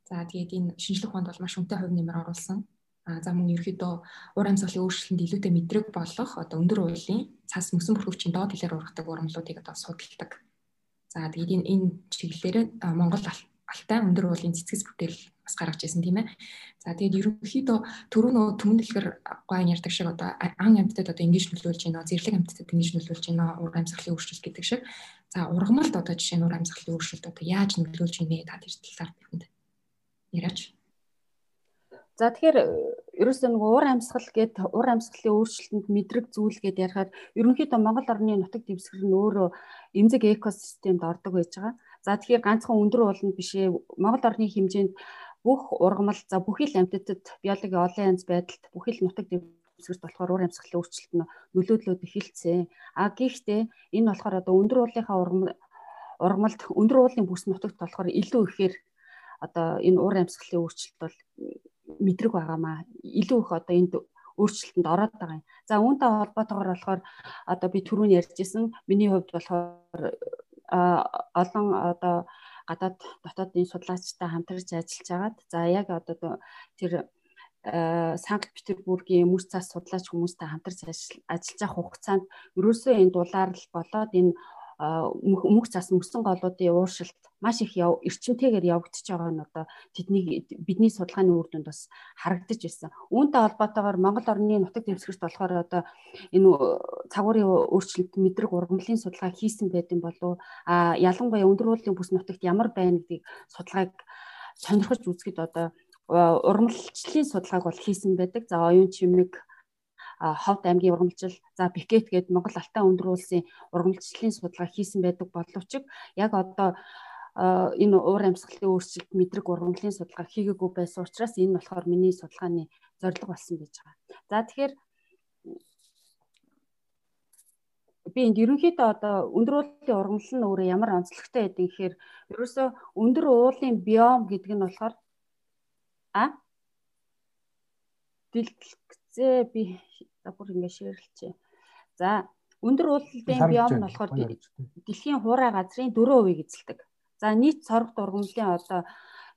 За тэгээд энэ шинжлэх ухаанд бол маш өнтэй хувь нэмэр оруулсан. За мөн ерөөдөө уур амьсгалын өөрчлөлтөнд илүүтэй мэдрэг болох одоо өндөр уулын цас мөсөн бүрхөвчийн доод хэлээр ургадаг ургамлуудыг одоо судалдаг. За тэгээд энэ энэ чиглэлээр Монгол алтай өндөр уулын цэцгэс бүтээл бас гаргаж ирсэн тийм ээ. За тэгээд ерөнхийдөө түрүү нөө түмэн дэлгэр гойн ярьдаг шиг одоо ан амьтдад одоо ингэж нөлөөлж байна, зэрлэг амьтдад ингэж нөлөөлж байна, ур амьсгалын өөрчлөлт гэдэг шиг. За ургамалд одоо жишээ нь ур амьсгалын өөрчлөлт одоо яаж нөлөөлж байна та тэр талаар бидэнд яриач. За тэгэхээр ерөөсөө нэг уур амьсгал гээд уур амьсгалын өөрчлөлтөнд мэдрэг зүйл гээд ярихаар ерөнхийдөө Монгол орны нутаг дэвсгэр нь өөрөө эмзэг экосистемд ордог байж байгаа. За тэгэхээр ганцхан өндөр ууланд бишээ Монгол орны хэмжээнд бүх ургамал за бүхий л амьтдад биологийн олон янз байдалд бүхий л нутаг дэвсгэрт болохоор уур амьсгалын өөрчлөлт нь нөлөөдлөд эхэлсэн. А гэхдээ энэ болохоор одоо өндөр уулынхаа ургамалд өндөр уулын бүс нутагт болохоор илүү ихээр одоо энэ уур амьсгалын өөрчлөлт бол мэдрэг байгаамаа илүү их одоо энд өөрчлөлтөнд ороод байгаа юм. За үүнтэй холбоотойгоор болохоор одоо би түрүүн ярьжсэн миний хувьд болохоор олон одоо гадаад дотоодын судлаачтай хамтарч ажиллаж байгаад за яг одоо тэр Санкт Петербургийн мөс цас судлаач хүмүүстэй хамтарч ажиллаж байгаа хугацаанд ерөөсөө энэ дулаарлал болоод энэ мөнх цас мөсөн голуудын ууршилт маш их эрчимтэйгээр явагдаж байгаа нь одоо тэдний бидний судалгааны үр дүнд бас харагдаж байсан. Үүнтэй холбоотойгоор Монгол орны нутаг дэвсгэрт болохоор одоо энэ цагуурын өөрчлөлт мэдрэг ургамлын судалгаа хийсэн байдсан болов а ялангуяа өндөр уулын бүс нутагт ямар байна гэдгийг судалгааг сонирхож үзэхэд одоо ургамлчлалын судалгааг бол хийсэн байдаг. За оюун чимэг Ховд аймгийн ургамлжил за Бикет гээд Монгол Алтай өндөр улсын ургамлжлалын судалгаа хийсэн байдаг боловч яг одоо энэ уур амьсгалын өөрчлөлт мэдрэг ургамлын судалгаа хийгээгүй байсан учраас энэ болохоор миний судалгааны зорилго болсон байж байгаа. За тэгэхээр би энд ерөнхийдөө одоо өндөр уулын ургамал нь өөрөө ямар онцлогтой байдаг гэхээр ерөөсөө өндөр уулын биом гэдэг нь болохоор а дэлгэцээ би За бүр ингэ ширлэлчээ. За өндөр уулын биом нь болохоор дэлхийн хуурай газрын 4% эзэлдэг. За нийт цорог дургамлын одоо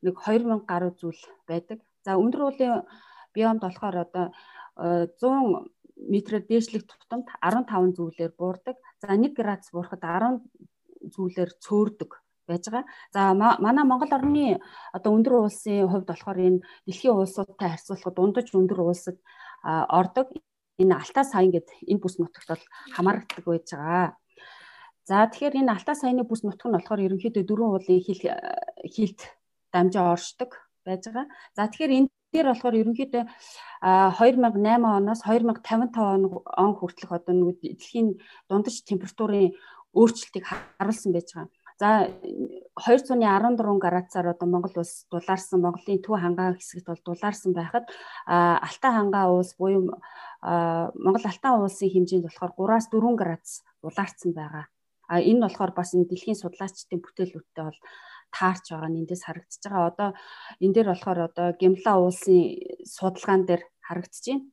нэг 2000 гаруй зүйл байдаг. За өндөр уулын биомд болохоор одоо 100 э, метрээр дээшлэх тутамд 15 зүйлээр буурдаг. За 1 градус буурахад 10 зүйлээр цөөрдөг байж байгаа. За манай Монгол орны одоо өндөр уулсын хувьд болохоор энэ дэлхийн улсуудтай харьцуулахад дундаж өндөр улсад ордог энэ алтаа сайн гэд энэ бүс нутагт бол хамаардаг байж байгаа. За тэгэхээр энэ алтаа саяны бүс нутаг нь болохоор ерөнхийдөө дөрвөн уулын хил хилд дамжаа оршдог байж байгаа. За тэгэхээр энэ дээр болохоор ерөнхийдөө 2008 оноос 2055 он хүртэлх одоо нэг дэлхийн дундаж температурын өөрчлөлтийг харуулсан байж байгаа. За 214 градусаар одоо Монгол улс дулаарсан Монголын төв хангаа хэсэгт бол дулаарсан байхад Алтай хангаа улс буюу Монгол Алтан улсын хэмжээнд болохоор 3-аас 4 градус дулаарсан байгаа. А энэ нь болохоор бас энэ дэлхийн судлаачдын бүтээлүүдтэй бол таарч байгаа нь эндээс харагдаж байгаа. Одоо энэ дээр болохоор одоо Гимла улсын судалгаан дээр харагдаж байна.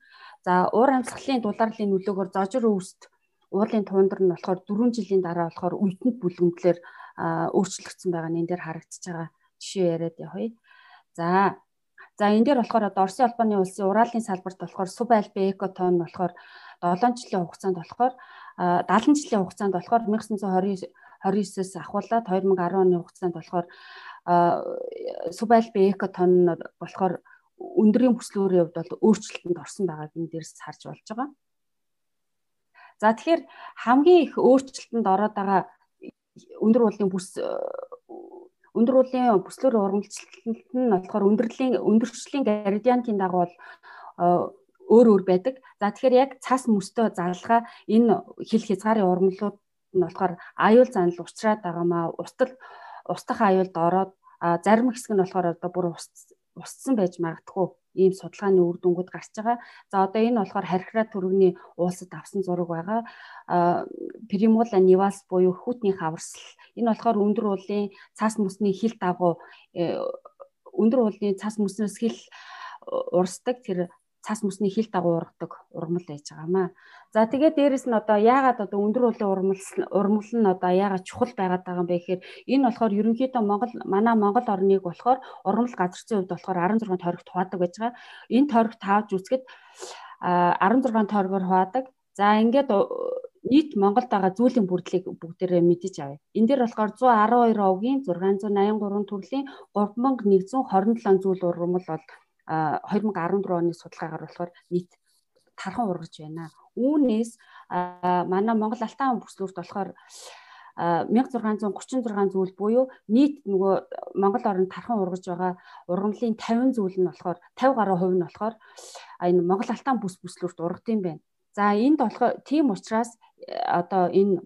За уур амьсгалын дулаарлын нөлөөгөөр зожир өвсд уулын туундар нь болохоор 4 жилийн дараа болохоор үйтэнд бүлгэмтлэр өөрчлөгдсөн байгаа нь энэ дээр харагдаж байгаа жишээ яриад явъя. За за энэ дээр болохоор одоо Оросын албаны улсын Уралын салбарт болохоор суб альбе экотон болохоор 7 жилийн хугацаанд болохоор 70 жилийн хугацаанд болохоор 1929 29-с ахуулаад 2010 оны хугацаанд болохоор суб альбе экотон болохоор өндрийн бүслүүрийн хувьд бол өөрчлөлтөнд орсон байгааг энэ дээрс харж болж байгаа. За тэгэхээр хамгийн их өөрчлөлтөнд ороод байгаа өндөр уулын бүс өндөр уулын бүслөр ургамлчлалт нь болохоор өндөрлийн өндөрчлөлийн градиантын дагуу бол өөр өөр байдаг. За тэгэхээр яг цас мөстөө залгаа энэ хил хязгаарын ургамлууд нь болохоор аюул занал учраад байгаамаа устал устдах аюулд ороод зарим хэсэг нь болохоор одоо бүр устсан байж магадгүй ийм судалгааны үр дүнгууд гарч байгаа. За одоо энэ болохоор харьхраа төрөгний уулсад авсан зураг байгаа. Примула нивас буюу хүүтний хаварсал. Энэ болохоор өндөр уулын цаас мөсний хил дагуу э, өндөр уулын цаас мөснөөс хил урсдаг тэр цас мөсний хил дагуу ургадаг ургамал байж байгаамаа. За тэгээд дээрэс нь одоо яагаад одоо өндөр уулын ургамал ургамал нь одоо яагаад чухал байгаад байгаа юм бэ гэхээр энэ болохоор ерөнхийдөө Монгол манай Монгол орныг болохоор ургамал газар зүйн хувьд болохоор 16 тойрогт хуваадаг байж байгаа. Энэ тойрогт таавж үзэхэд 16 тойрогоор хуваадаг. За ингээд нийт Монголд байгаа зүйлийн бүрдлийг бүгдээрээ мэдэж авъя. Энэ дээр болохоор 112 овгийн 683 төрлийн 3127 зүйл ургамал бол 2014 оны судалгаагаар болохоор нийт тархан ургаж байна. Үүнээс манай Монгол Алтан бүслүүрт болохоор 1636 зүйл буюу нийт нөгөө Монгол орнд тархан ургаж байгаа ургамлын 50 зүйл нь болохоор 50 гаруй хувь нь болохоор энэ Монгол Алтан бүс бүслүүрт ургадсан байна. За энд болохоор тийм учраас одоо энэ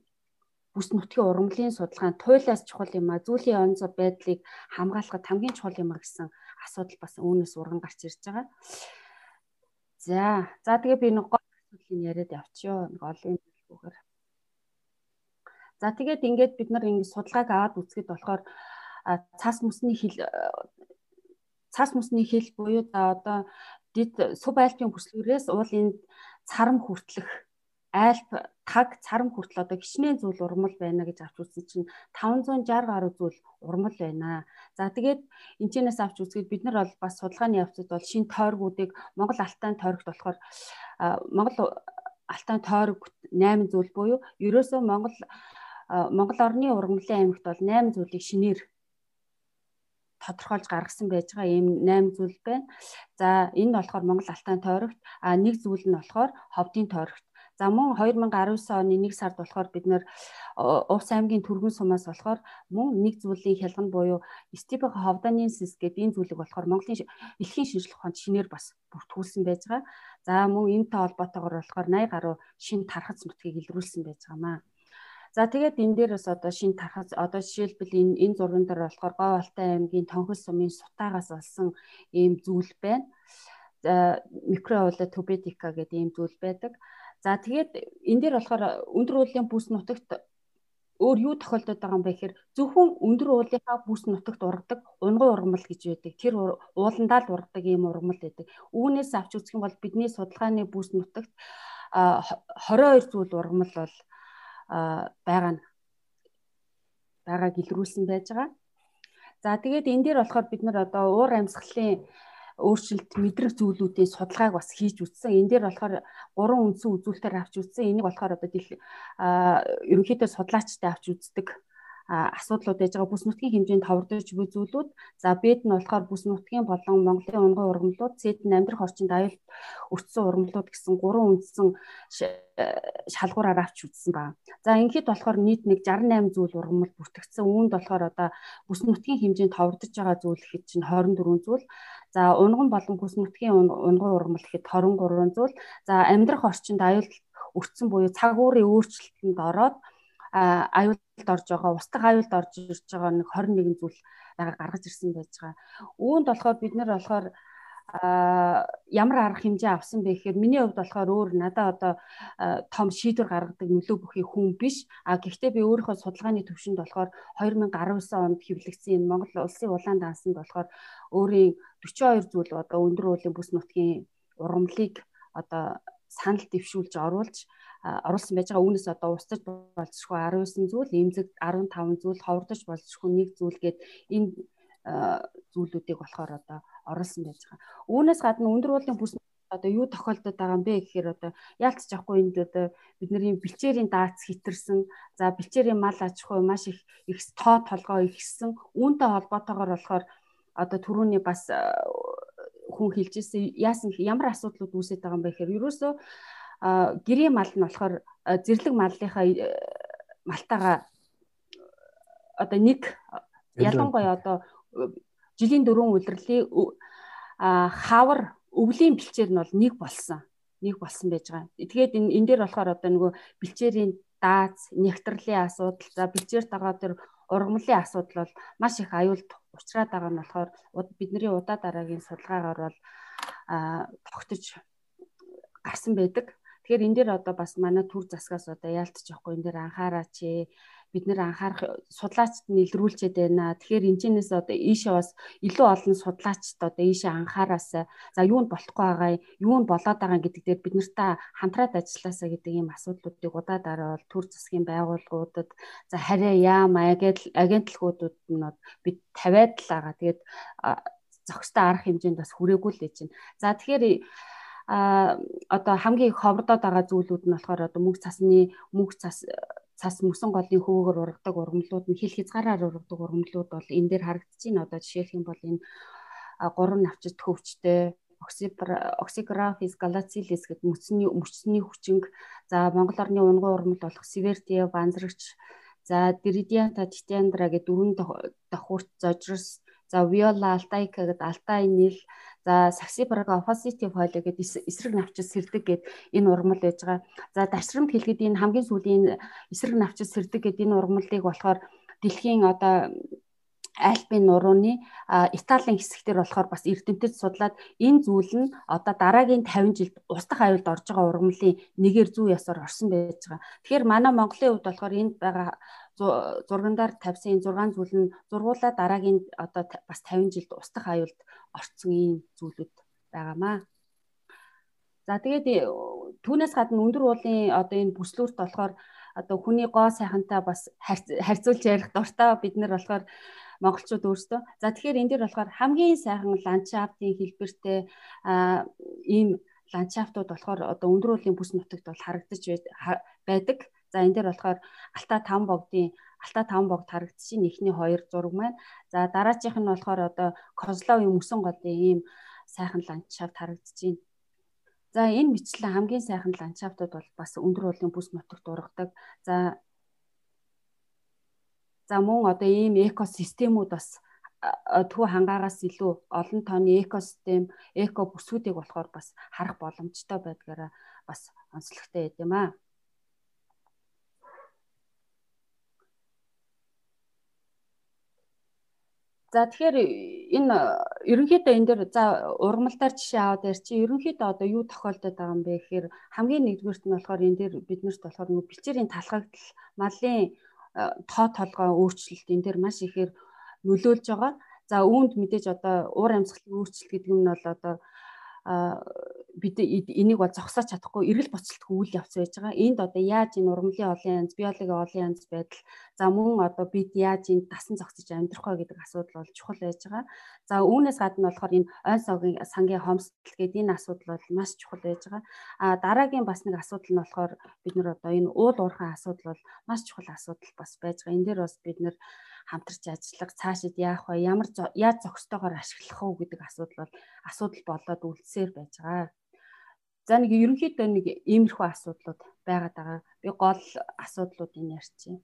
бүс нутгийн ургамлын судалгаанд туйлаас чухал юм а зүйлийн онц байдлыг хамгаалахад хамгийн чухал юм а гэсэн асуудал бас үүнээс урган гарч ирж байгаа. За за тэгээ би нэг гол асуудлыг яриад явчихё. Нэг олон дэлгүүгээр. За тэгээд ингээд бид нар ингэ судалгааг аваад үзэхэд болохоор цаас мөсний хил цаас мөсний хил буюу одоо дид суб альпийн бүслүүрээс уулын царам хүртлэх альп таг царам хүртэл одоо хичнээн зүйл урмал байна гэж авч үзсэн чинь 560 гаруй зүйл урмал байна. За тэгээд энэчнээс авч үзгээд бид нар бол бас судалгааны явцад бол шин тойргуудыг Монгол алтан тойрогт болохоор Монгол алтан тойрог 8 зүйл буюу ерөөсөө Монгол Монгол орны ургамлын аймагт бол 8 зүйлийг шинээр тодорхойлж гаргасан байж байгаа ийм 8 зүйл байна. За энэ нь болохоор Монгол алтан тойрогт, а нэг зүйл нь болохоор ховдын тойрогт За мөн 2019 оны 1 сард болохоор бид нэр Увс аймгийн түргэн сумаас болохоор мөн нэг зүйлийн хялган буюу Степен Ховданинсис гэдэг энэ зүйлийг болохоор Монголын элхийн шинжилгээ ухаанд шинээр бас бүртгүүлсэн байж байгаа. За мөн энэтэй холбоотойгоор болохоор 80 гаруй шин тархац нутгийг илрүүлсэн байж байгаамаа. За тэгээд энэ дээр бас одоо шин тархац одоо жишээлбэл энэ энэ зурган дээр болохоор Говь Алтай аймгийн Тонхол сумын сутаагаас олсон ийм зүйл байна. За микроула тубетика гэдэг ийм зүйл байдаг. За тэгээд энэ дээр болохоор өндөр уулын бүс нутагт өөр юу тохиолдод байгаа юм бэ гэхээр зөвхөн өндөр уулынхаа бүс нутагт ургадаг унгой ургамал гэж байдаг. Тэр ууландаа л ургадаг ийм ургамал байдаг. Үүнээс авч үзэх юм бол бидний судалгааны бүс нутагт 22 зүйл ургамал бол байгаа нь байгааг илрүүлсэн байж байгаа. За тэгээд энэ дээр болохоор бид нар одоо уур амьсгалын өөрчлөлт мэдрэх зүйлүүдийн судалгааг бас хийж үтсэн. Энэ дээр болохоор гурван үндсэн үзүүлэлтээр авч үтсэн. Энийг болохоор одоо ерөнхийдөө судлаачтай авч үздэг асуудлууд яж байгаа бүс нутгийн хэмжээнд товрдож буй зүйлүүд за бэд нь болохоор бүс нутгийн болон Монголын унгын ургамлууд цэд нь амьдрах орчинд аюулт өртсөн ургамлууд гэсэн гурван үндсэн шалгуураар авч үзсэн ба. За ингээд болохоор нийт нэг 68 зүйл ургамал бүртгэгдсэн. Үүнд болохоор одоо бүс нутгийн хэмжээнд товрдож байгаа зүйл гэхэд чинь 24 зүйл. За унган болон бүс нутгийн унгын ургамал гэхэд 23 зүйл. За амьдрах орчинд аюулт өртсөн буюу цаг уурын өөрчлөлтөнд ороод аюулд орж байгаа, устгах аюулд орж ирж байгаа нэг 21 зүйл байгаа гаргаж ирсэн байж байгаа. Үүнд болохоор бид нэр болохоор ямар арга хэмжээ авсан бэ гэхээр миний хувьд болохоор өөр надад одоо том шийдвэр гаргадаг нөлөө бүхий хүн биш а гэхдээ би өөрийнхөө судалгааны төвшөнд болохоор 2019 онд хэвлэгдсэн энэ Монгол улсын улаан дансанд болохоор өөрийн 42 зүйл одоо өндөр уулын бүс нутгийн ургамлыг одоо санал дэвшүүлж оруулж оруулсан байж байгаа. Үүнээс одоо устж болцсохгүй 19 зүйл, эмзэг 15 зүйл, ховордож болцсохгүй нэг зүйл гээд энэ зүйлүүдийг болохоор одоо оруулсан байж байгаа. Үүнээс гадна өндөр уулын бүс одоо юу тохиолдод байгаа юм бэ гэхээр одоо яалтч авахгүй энд одоо бидний бэлчээрийн даац хитэрсэн за бэлчээрийн мал аж ахуй маш их их тоо толгоо ихсэн үүнтэй холбоотойгоор болохоор одоо түрүүний бас хүн хэлжсэн яасан ямар асуудлууд үүсэж байгаа юм бэ гэхээр ерөөсөө гэрээ мал нь болохоор зэрлэг малынхаа э, малтаага одоо нэг ялангуяа одоо жилийн дөрвөн улирлын хавар өвлийн бэлчээр нь бол нэг болсон. Нэг болсон байж байгаа. Тэгээд энэ энэ дээр болохоор одоо нөгөө бэлчээрийн даац, нэгтрэлийн асуудал, за бэлчээр тагаа тэр ургамлын асуудал бол маш их аюулт учраад байгаа нь болохоор бидний удаа дараагийн судалгаагаар бол тогтож гарсан байдаг. Тэгэхээр энэ дээр одоо бас манай төр засгаас одоо яалтчихгүй энэ дээр анхаараач ээ бид нэр анхаарах судлаачд нь илрүүлчихэд байна. Тэгэхээр энэчнээс одоо ийшээ бас илүү олон судлаачд одоо ийшээ анхаараас за юу нь болохгүй байгаа юу нь болоод байгаа гэдэг дээр бид нартай хамтраад ажилласаа гэдэг ийм асуудлуудыг удаадараа бол төр засгийн байгууллагуудад за харьяа яам агентлагуудад нь бид тавиад л байгаа. Тэгээд зохистой арга хэмжээнд бас хүрээгүй л гэж байна. За тэгэхээр а одоо хамгийн ховрдоод байгаа зүйлүүд нь болохоор одоо мөнгө цасны мөнгө цас цас мөсөн голын хөвөөгөр ургадаг ургамлууд нь хил хязгаараар ургадаг ургамлууд бол энэ дээр харагдаж байна. Одоо жишээлх юм бол энэ гурван навчит хөвчтэй оксиграфис галацилис гэдэг мөсний мөчсний хүчинг за Монгол орны унган урмал болох севертия банзрагч за диридианта титяндра гэдэг дөрвөн давхурт зожрос за виола алтайка гэдэг алтай нил За саксибрага oppositive хойло гэдэг эсрэг навчис сэрдэг гэд энэ ургамал байж байгаа. За дашрамт хэлгээд энэ хамгийн сүүлийн эсрэг навчис сэрдэг гэд энэ ургамлыг болохоор дэлхийн одоо альпийн нурууны Италийн хэсэгтэр болохоор бас эрдэмтэд судлаад энэ зүйл нь одоо дараагийн 50 жилд устдах аюулд орж байгаа ургамлын нэгээр зүү ясаар орсон байж байгаа. Тэгэхээр манай Монголын хувьд болохоор энд байгаа зургандаар тавьсан 6 зүйл нь зургуулаа дараагийн одоо бас 50 жилд устдах аюулд орцсон ийм зүйлүүд байгаамаа. За тэгээд э, түүнээс гадна өндөр уулын одоо энэ бүслүүрт болохоор одоо хүний гоо сайхантай бас харьцуулж ярих дуртай бид нар болохоор монголчууд өөрсдөө. За тэгэхээр энэ дэр болохоор хамгийн сайхан ландшафтын хэлбэртэй ийм ландшафтууд болохоор одоо өндөр уулын бүс нутагт бол харагдаж байдаг. За энэ дээр болохоор Алтай 5 богдын Алтай 5 богд харагдчихын эхний хоёр зураг маань. За дараачих нь болохоор одоо Козловын мөсөн голын ийм сайхан ландшафт харагдчихээн. За энэ мэтлэн хамгийн сайхан ландшафтууд бол бас өндөр уулын бүс нутагт ургадаг. За За мөн одоо ийм экосистемүүд бас төв хангаагаас илүү олон тооны экосистем, эко бүсгүүдийг болохоор бас харах боломжтой байдгаараа бас онцлогтой байд юм аа. За тэгэхээр энэ ерөнхийдөө энэ дээр за ургамалдаар жишээ аваад яар чи ерөнхийдөө одоо юу тохиолдоод байгаа юм бэ гэхээр хамгийн нэгдүгürt нь болохоор энэ дээр биднэрт болохоор нөгөө бичээрийн талхагдал малын тоо толгой өөрчлөлт энэ дээр маш ихээр нөлөөлж байгаа. За үүнд мэдээж одоо уур амьсгалын өөрчлөлт гэдэг нь бол одоо бид энийг бол зогсоож чадахгүй эргэл боцолтгүй үйл явц байж байгаа. Энд одоо яаж энэ ургамлын олон янз, биологийн олон янз байдал за мөн одоо бид яаж энд дасан зогсож амьдрах вэ гэдэг асуудал бол чухал байж байгаа. За үүнээс гадна болохоор энэ ойн савгийн сангийн хомсдол гэдэг энэ асуудал бол маш чухал байж байгаа. А дараагийн бас нэг асуудал нь болохоор бид нар одоо энэ уул уурхайн асуудал бол маш чухал асуудал бас байж байгаа. Энэ дээр бас бид нар хамтарч ажиллах, цаашид яах вэ, ямар яаж зохистойгоор ашиглах вэ гэдэг асуудал бол асуудал болоод үлдсээр байж байгаа. За нэг ерөнхийдөө нэг иймэрхүү асуудлууд байгаад байгаа. Би гол асуудлуудыг ярьчих.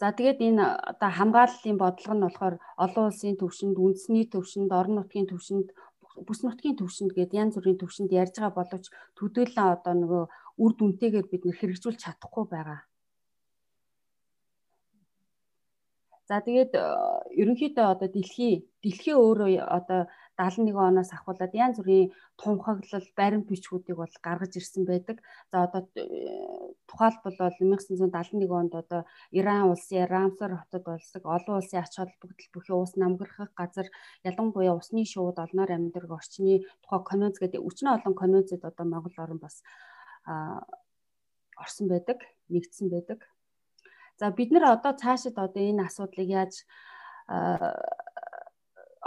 За тэгээд энэ одоо хамгааллын бодлого нь болохоор олон улсын төвшөнд, үндэсний төвшөнд, орон нутгийн төвшөнд, бүс нутгийн төвшөнд гээд янз бүрийн төвшөнд ярьж байгаа боловч төдийлөн одоо нөгөө үр дүнтэйгээр бид нэр хэрэгжүүлж чадахгүй байгаа. За тэгээд э, ерөнхийдөө одоо дэлхий дэлхий өөрөө одоо 71 оноос ахуулаад янз бүрийн тунхаглал, баримт бичгүүдийг бол гаргаж ирсэн байдаг. За одоо э, тухайлбал бол 1971 онд одоо Иран улсын Рамсар хотод болсог олон улсын ач холбогдол бүхий ус намгархах газар ялангуяа усны шууд олноор амьдарг орчны тухай конвенц гэдэг өчнө олон конвенцэд одоо Монгол орн бас орсон байдаг, нэгдсэн байдаг. За бид нэр одоо цаашид одоо энэ асуудлыг яаж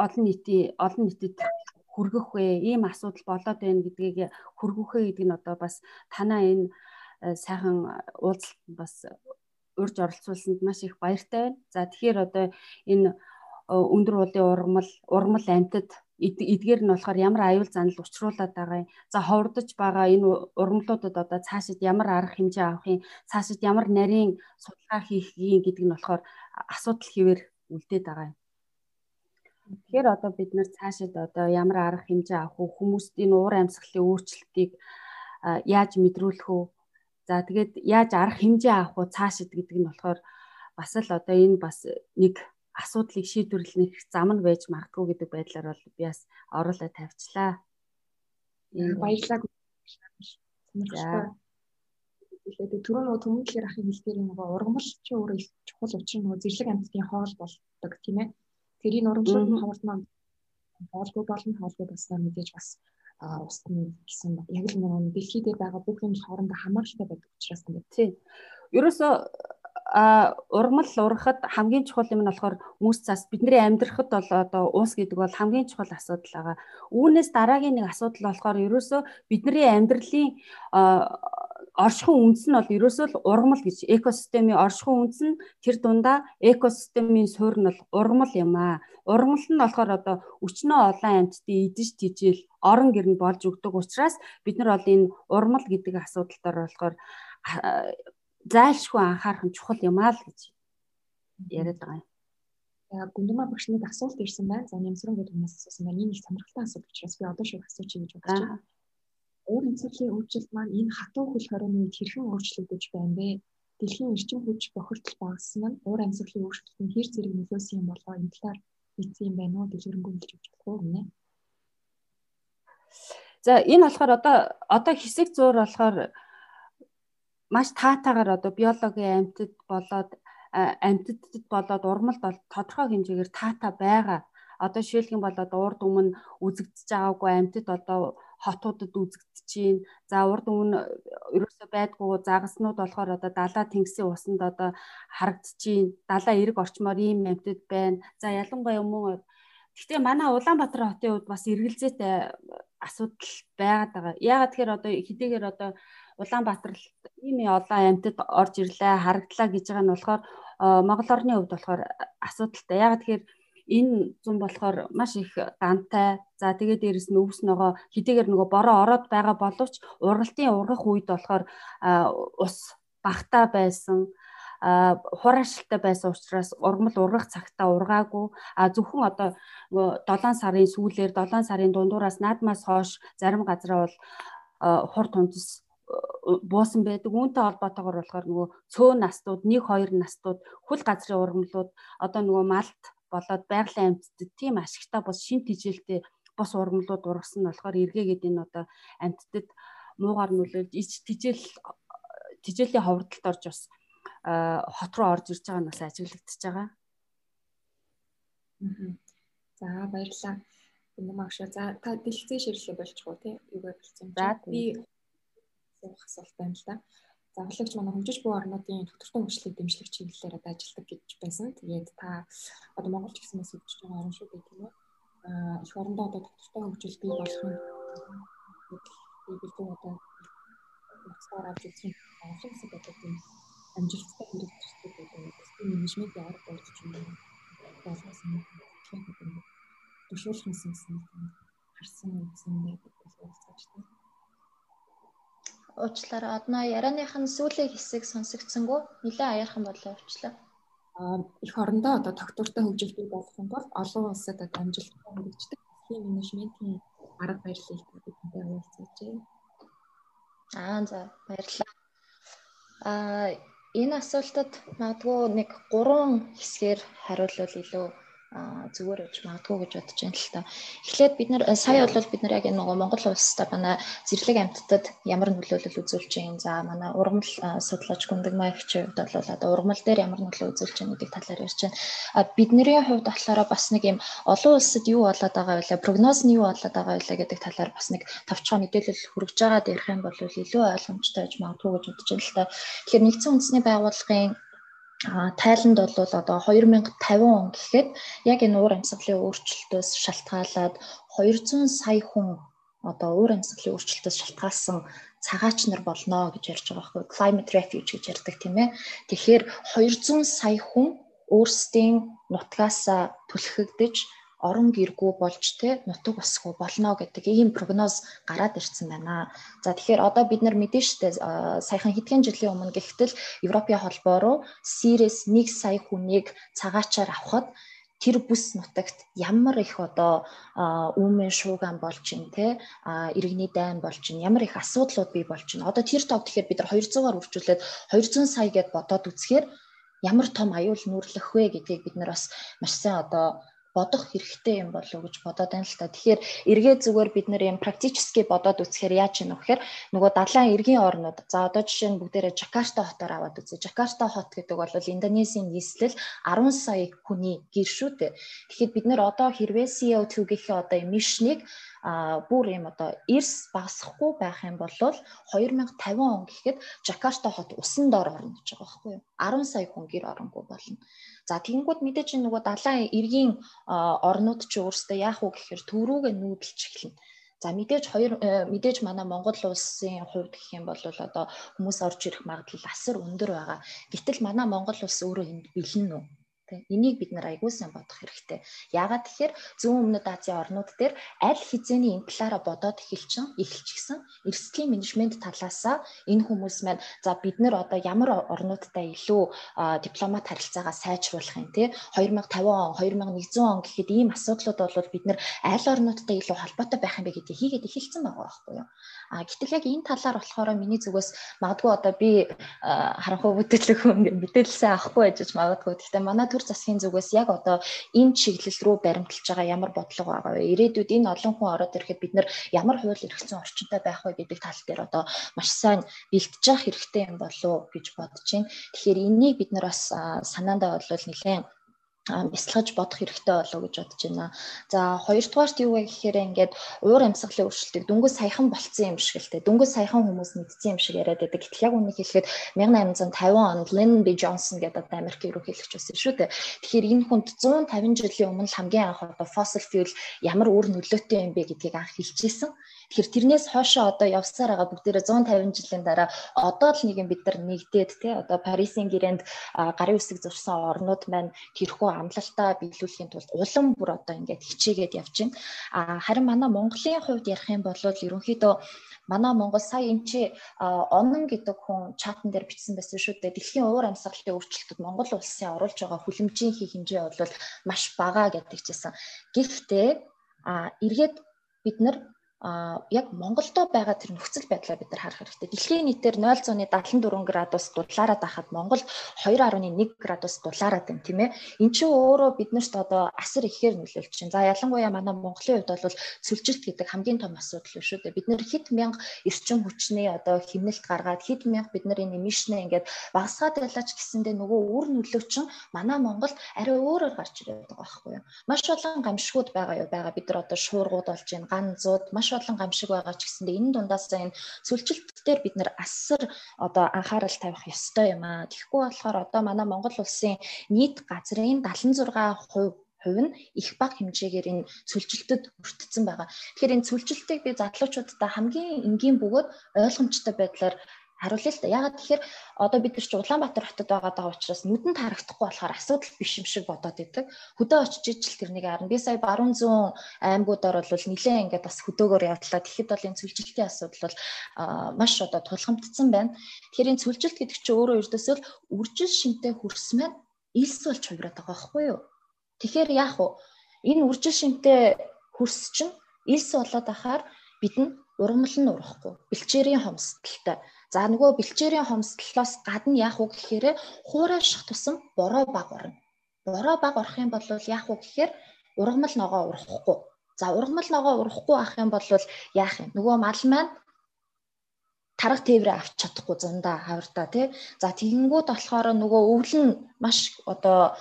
олон нийтийн олон нийтэд хүргэх вэ? Ийм асуудал болоод байна гэдгийг хүргөхээ гэдэг нь одоо бас танаа энэ сайхан уулзалт бас урьж оролцуулсанд маш их баяртай байна. За тэгэхээр одоо энэ өндөр уулын ургамал ургамал амтд эдгээр нь болохоор ямар аюул занал учруулад байгаа юм. За ховрдож байгаа энэ ургамлуудад одоо цаашид ямар арга хэмжээ авах юм, цаашид ямар нарийн судалгаа хийх юм гэдэг нь болохоор асуудал хэвээр үлдээд байгаа юм. Тэгэхээр одоо бид нэр цаашид одоо ямар арга хэмжээ авах вэ? Хүмүүст энэ уур амьсгалын өөрчлөлтийг яаж мэдрүүлэх вэ? За тэгээд яаж арга хэмжээ авах вэ цаашид гэдэг нь болохоор бас л одоо энэ бас нэг асуудлыг шийдвэрлэх зам нь байж магадгүй гэдэг байдлаар бол би бас оруулаад тавьчлаа. Баярлалаа. хэлээд түрүү нөгөө төмөндлэр ахын хэлдгээр нөгөө ургамал ч өөрөө их чухал учир нөгөө зэрлэг амьтдын хоол болдог тийм ээ. Тэрийг урамшлууд нь хавардмаа хоолгүй болон хоолгүй баснаар мэдээж бас устна гэсэн яг л нөгөө дэлхий дээр байгаа бүх юм хоорондоо хамааралтай байдаг учраас юм. Тийм. Ерөөсөө урмал урахад хамгийн чухал юм нь болохоор үүс цаас бидний амьдрахад бол одоо уус гэдэг бол хамгийн чухал асуудал байгаа. Үүнээс дараагийн нэг асуудал болохоор ерөөсөө бидний амьдралын оршихуй үндэс нь бол ерөөсөө л ургамал гэж экосистемийн оршихуй үндэс нь тэр дундаа экосистемийн суурь нь бол ургамал юм аа. Ургамал нь болохоор одоо өчнөө олон амьтдын идэж тижэл орон гэр нь болж өгдөг учраас бид нар бол энэ ургамал гэдэг асуудал дээр болохоор зайлшгүй анхаарах нь чухал юм аа л гэж яриад байгаа юм. Гүндмаа багш нэг асуулт ирсэн байна. За нэмсрэн гэдэг юмас асуусан байна. Энэ их сонирхолтой асуулт учраас би одоо шууд асуучих гэж бодож байна. Уур амьсгалын өөрчлөлт маань энэ хатуу хөл хорионы үед хэрхэн өөрчлөгдөж байна вэ? Дэлхийн эрчим хүч бохирдол багассан нь уур амьсгалын өөрчлөлтөнд хэр зэрэг нөлөөсөн юм болоо энэ талаар мэдсэн юм байна уу? Дэлгэрэнгүй хэлж өгч болох уу гинэ? За энэ болохоор одоо одоо хэсэг зур болохоор маш таатаагаар одоо биологийн амьтад болоод амьтадд болоод урмалд бол тодорхой хэмжээгээр таатаа байгаа. Одоо жишээлх юм бол одоо урд өмнө үзэгдэж байгаагүй амьтад одоо хотуудад үзэгдэж байна. За урд өмнө ерөөсөө байдгүй загаснууд болохоор одоо далаа тэнгисийн усанд одоо харагдаж байна. Далаа эрг орчмоор ийм амьтад байна. За ялангуяа өмнө Гэхдээ манай Улаанбаатар хотын хувьд бас эргэлзээтэй асуудал байгаад байгаа. Яагаад тэгэхээр одоо хэдийгээр одоо Улаанбаатар ийм олон амьтад орж ирлээ, харагдлаа гэж байгаа нь болохоор Монгол орны хувьд болохоор асуудалтай. Яагаад тэгэхээр энэ зам болохоор маш их дантай. За тэгээд дээрэс нь өвс ногоо хэдийгээр нөгөө бороо ороод байгаа боловч уралтын ургах үед болохоор ус багтаа байсан хураашилтай байсан учраас ургамал ургах цагтаа ургаагүй а зөвхөн одоо нөгөө 7 сарын сүүлээр 7 сарын дундуураас наадмаас хойш зарим газараа бол хур тунцс буусан байдаг. Үүнтэй холбоотойгоор болохоор нөгөө цөөн настууд, 1 2 настууд, хөл газрын ургамлууд одоо нөгөө малт болоод байгалийн амьтдад тийм ашигтай бос шин тижээлтэй бос ургамлууд ургасан нь болохоор эргээгээд энэ одоо амьтдад муугаар нөлөөлж ич тижээл тижээлийн ховрдолд орж бас хот руу орж ирж байгаа нь бас ажиглагдчихж байгаа. За баярлалаа. Энэ маш за та дэлгэцийн ширлээ болчихгоо тий юу болсон. За би асуух асуулт байна л да. Заглагч манай хөгжиж буй орнуудын доктортой хөгжлийг дэмжлэх чиглэлээр одоо ажилладаг гэж байсан. Тэгээд та одоо Монгол ч гэсэн хөгжиж байгаа орн шүү дээ тийм үү? Аа их орондоо одоо доктортой хөгжил бий болох нь бид одоо цаар авч үзэх олон хэсэг одоо тийм амжилттай хэрэгжүүлдэг гэдэг тийм менежментийн арга болж байна. Болгоос нь төвшүүлэх юмсан харсан юм байдаг гэж бодож байна уучлаарай. Одноо ярианых нь сүүлийн хэсэг сонсогдсонгүй. Нилээ аяархан болоо уучлаа. Аа их орондоо одоо тогтвортой хөгжил бий болгох юм бол олон улсад одоо амжилттай хэрэгждэг тийм менежментийн арга барилыг бидэнтэй хуваалцаач. Аа за баярлалаа. Аа энэ асуултад магадгүй нэг гурван хэсгээр хариулвал илүү зүгээр байж магадгүй гэж бодож байна л та. Эхлээд бид нар сая бол бид нар яг энэ Монгол улстай манай зэрлэг амьтдад ямар нөлөөлөл үзүүлж байна. За манай ургамал судлаач гүндэг маягчийн хувьд бол одоо ургамал дээр ямар нөлөө үзүүлж байна гэдэг талаар ярьж байна. А бидний хувьд болохоор бас нэг юм олон улсад юу болоод байгаа вэ? Прогноз нь юу болоод байгаа вэ гэдэг талаар бас нэг товчхон мэдээлэл хүргэж байгаа дээрх юм бол илүү ойлгомжтой гэж магадгүй гэж бодож байна л та. Тэгэхээр нэгдсэн үндэсний байгууллагын Тайланд бол одоо 2050 он гэхэд яг энэ уур амьсгалын өөрчлөлтөөс шалтгаалаад 200 сая хүн одоо уур амьсгалын өөрчлөлтөөс шалтгаалсан цагаач нар болно гэж ярьж байгаа байхгүй climate refuge гэж ярьдаг тийм ээ. Тэгэхээр 200 сая хүн өөрсдийн нутгаасаа түлхэгдэж орон гэргүй болж те нутаг усгүй болно гэдэг ийм прогноз гараад ирсэн байна. За тэгэхээр одоо бид нар мэдэн штэ саяхан хэдхэн жилийн өмнө гэхдээ Европын холбоо руу Сирээс 1 сая хүнийг цагаачаар авахд тэр бүс нутагт ямар их одоо үүмэн шууган болж ин те иргэний дайн болж ин ямар их асуудлууд бий болж ин одоо тэр тог тэгэхээр бид нар 200-аар үржүүлээд 200 сая гэд бодоод үзэхээр ямар том аюул нүүрлэх вэ гэдгийг бид нар бас маш сайн одоо бодох хэрэгтэй юм болов уу гэж бодоод байна л та. Тэгэхээр эргээ зүгээр бид нэр юм практически бодоод үзэхээр яаж юм гэхээр нөгөө далайн эргийн орнууд за одоо жишээ нь бүгдээрээ Жакарта хотоор аваад үзье. Жакарта хот гэдэг бол Индонезийн нийслэл 10 сая хүний гэр шүү дээ. Тэгэхээр бид нэр одоо хэрвээ CO2-гийн одоо эмишнийг а бүр юм одоо эрс багасахгүй байх юм бол 2050 он гэхэд Жакарта хот усан дор орно гэж байгаа байхгүй юу 10 сая хүн гэр оронгүй болно За тэгэнгүүт мэдээж нөгөө далайн эргийн орнууд ч өөрсдөө яах вэ гэхээр төрүүгээ нүүдэлж эхэлнэ. За мэдээж хоёр э, мэдээж манай Монгол улсын хувьд гэх юм бол одоо хүмүүс орж ирэх магадлал асар өндөр байгаа. Гэтэл манай Монгол улс өөрөө энд бэлэн үү? Тэ энийг бид нар айгүй сайн бодох хэрэгтэй. Яагаад тэгэхээр зүүн өмнөд Азийн орнууд дээр аль хизээний энэ талаараа бодоод эхэлчин эхэлчихсэн. Эрсдлийн менежмент талаасаа энэ хүмүүс маань за бид нар одоо ямар орнуудтай илүү дипломат харилцаагаа сайжруулах юм те 2050 он 2100 он гэхэд ийм асуудлууд бол бид нар аль орнуудтай илүү холбоотой байх юм бэ гэдгийг хийгээд эхэлсэн байгаа байхгүй юу. А гэтэл яг энэ талаар болохоор миний зүгээс магадгүй одоо би харанхуй бүтээлэг хүн мэдээлэлсээ авахгүй байж магадгүй. Гэхдээ манай төр засгийн зүгээс яг одоо энэ чиглэл рүү баримталж байгаа ямар бодлого байгаа вэ? Ирээдүйд энэ олон хүн ороод ирэхэд бид нар ямар хууль эрхцэн орчинтай байх вэ гэдэг тал дээр одоо маш сайн бэлтжиж явах хэрэгтэй юм болов гэж бодож байна. Тэгэхээр энийг бид нар бас санаандаа бол нэлээд бясалгаж бодох хэрэгтэй болов гэж бодож байна. За хоёрдугаарт юу вэ гэхээр ингээд уур амьсгалын өөрчлөлтийг дөнгөж саяхан болцсон юм шиг л те. Дөнгөж саяхан хүмүүс мэдсэн юм шиг яриад байдаг. Гэтэл яг үнийг хэлэхэд 1850 онд Lyndon B Johnson гэдэг одоо Америк ерөнхийлөгч байсан шүү дээ. Тэгэхээр энэ хүнд 150 жилийн өмнө хамгийн анх одоо fossil fuel ямар үр нөлөөтэй юм бэ гэдгийг анх хэлчихсэн. Тэгэхээр тэрнээс хоошоо одоо явсаар байгаа бүгдээрээ 150 жилийн дараа одоо л нэг юм бид нар нэгдээд те одоо Парисын гэрээнд гарын үсэг зурсан орнууд маань тэрхүү амлалтаа биелүүлэхийн тулд улам бүр одоо ингээд хичээгээд явж байна. А харин манай Монголын хувьд ярих юм бол ерөнхийдөө манай Монгол сая энэ чи онон гэдэг хүн чатан дээр бичсэн байсан шүү дээ. Дэлхийн уур амьсгалын өөрчлөлтөд Монгол улсын оруулж байгаа хүлэмжийн хий хэмжээ бол маш бага гэдэг чийсэн. Гэхдээ а эргээд бид нар а яг Монголдо байгаа тэр нөхцөл байдлаа бид нар харах хэрэгтэй. Дэлхийн нийтээр 0.74 градус дулаараад байхад Монгол 2.1 градус дулаараад байна тийм ээ. Эн чинь өөрөө биднэрт одоо асар ихээр нөлөөлж байна. За ялангуяа манай Монголын хувьд бол сүлжилт гэдэг хамгийн том асуудал шүү дээ. Бид нэр хэд мянга эрчим хүчний одоо хэмнэлт гаргаад хэд мянга бид нар энэ эмишнээ ингээд багасгаад байлаач гэсэндээ нөгөө үр нөлөө чинь манай Монголд арай өөрөөр гарч ирээд байгаа байхгүй юу. Маш олон гамшигуд байгаа юу байгаа. Бид нар одоо шуургууд болж байна, ганзууд маш маш олон гамшиг байгаа ч гэсэндээ энэ дундаас энэ сүлжилт дээр бид нэр асар одоо анхаарал тавих ёстой юм аа. Тэгэхгүй болохоор одоо манай Монгол улсын нийт газрын 76% хувь нь их баг хэмжээгээр энэ цүлжилтэд өртсөн байгаа. Тэгэхээр энэ цүлжилтийг би задлуучуудаа хамгийн энгийн бөгөөд ойлгомжтой байдлаар харуулъя л да. Ягаад тэгэхээр одоо бид нар ч Улаанбаатар хотод байгаа даа учраас нүдэнд харагдахгүй болохоор асуудал биш юм шиг бодоод идэг. Хөдөө очиж ижил тэрнийг харна. Би сая баруун зүүн аймагуудаар бол нилээн ингээд бас хөдөөгөр явдлаа. Тэгэхэд бол энэ цүлжилтийн асуудал бол маш одоо тулгамдсан байна. Тэгэхээр энэ цүлжилт гэдэг чинь өөрөө ердөөсөө үржил шинтэй хөрс маань илс болж хувираад байгаа байхгүй юу? Тэгэхээр яах вэ? Энэ үржил шинтэй хөрс чинь илс болоод ахаар бидэнд ургамал нь урахгүй. Бэлчээрийн хомсдолтой За нөгөө бэлчээрийн хомсдлоос гадна яах вэ гэхээр хуурайших тусам бороо баг орно. Бороо баг орох юм бол яах вэ гэхээр ургамал ногоо урахгүй. За ургамал ногоо урахгүй ах юм бол яах юм? Нөгөө мал маань тарга тээврээ авч чадахгүй зундаа хавртаа тий. За тэгэнгүүт болохоор нөгөө өвлөн маш одоо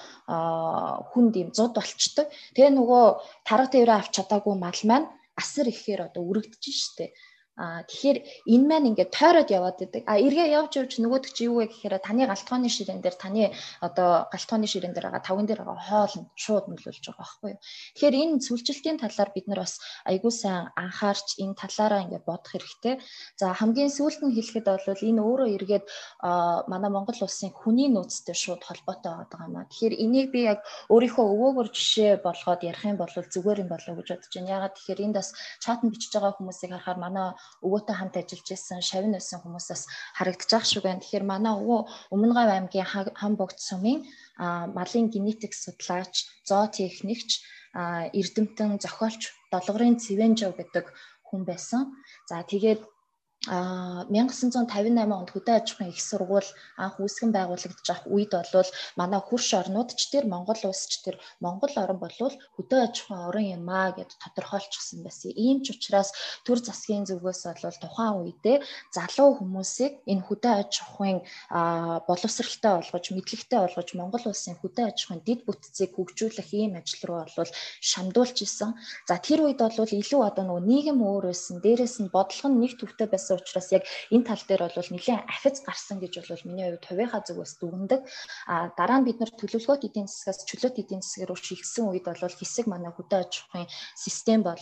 хүнд юм зуд болчдөг. Тэгээ нөгөө тарга тээврээ авч чадаагүй мал маань асар ихээр одоо үрэгдэж штэ. Аа тэгэхээр энэ маань ингээд тойроод яваад идэг. А эргээ явж явж нөгөөдөг чи юу вэ гэхээр таны галтгооны ширээн дээр таны одоо галтгооны ширээн дээр байгаа тавган дээр байгаа хоол нь шууд нөлөөлж байгаа байхгүй юу. Тэгэхээр энэ сүлжилтийн талаар бид нар бас айгүй сайн анхаарч энэ талаараа ингээд бодох хэрэгтэй. За хамгийн сүүлд нь хэлэхэд бол энэ өөрөө эргээд манай Монгол улсын хүний нөөцтэй шууд холбоотой байгаа юм аа. Тэгэхээр энийг би яг өөрийнхөө өвөөгөр жишээ болгоод ярих юм бол зүгээр юм болов уу гэж бодож байна. Ягаад тэгэхээр энд бас чатанд бичиж байгаа хүмүүсийг харахаар манай өвөөтэй хамт ажиллаж исэн шавин байсан хүмүүсээс харагдаж байгаа шүү байна. Тэгэхээр манай өвөө Өмнөгав аймгийн Хамбогд сумын малын генетик судлаач, зоо техникч, эрдэмтэн, зохиолч Долгорын Цэвэнжов гэдэг хүн байсан. За тэгээд 1958 онд хөдөө аж ахуйн их сургууль анх үүсгэн байгуулагдаж авах үед бол манай хурш орнуудч тэр Монгол улсч тэр Монгол орн болвол хөдөө аж ахуйн орн юм аа гэд тодорхойлчихсан байсан. Ийм ч учраас төр засгийн зүгээс бол тухайн үедээ залуу хүмүүсийг энэ хөдөө аж ахуйн боловсралтай болгож, мэдлэгтэй болгож Монгол улсын хөдөө аж ахуйн дэд бүтцийг хөгжүүлэх ийм ажил руу бол шамдуулж исэн. За тэр үед бол илүү одоо нөгөө нийгэм өөр байсан. Дээрээс нь бодлого нь нэг төвтэй байсан байсан учраас яг энэ тал дээр бол нэлээд ахиц гарсан гэж бол миний хувьд хувийнхаа зүгээс дүгндэг. А дараа нь бид нар төлөвлөгөөт эдийн засгаас чөлөөт эдийн засаг руу шилжсэн үед бол хэсэг манай хөдөө аж ахуйн систем бол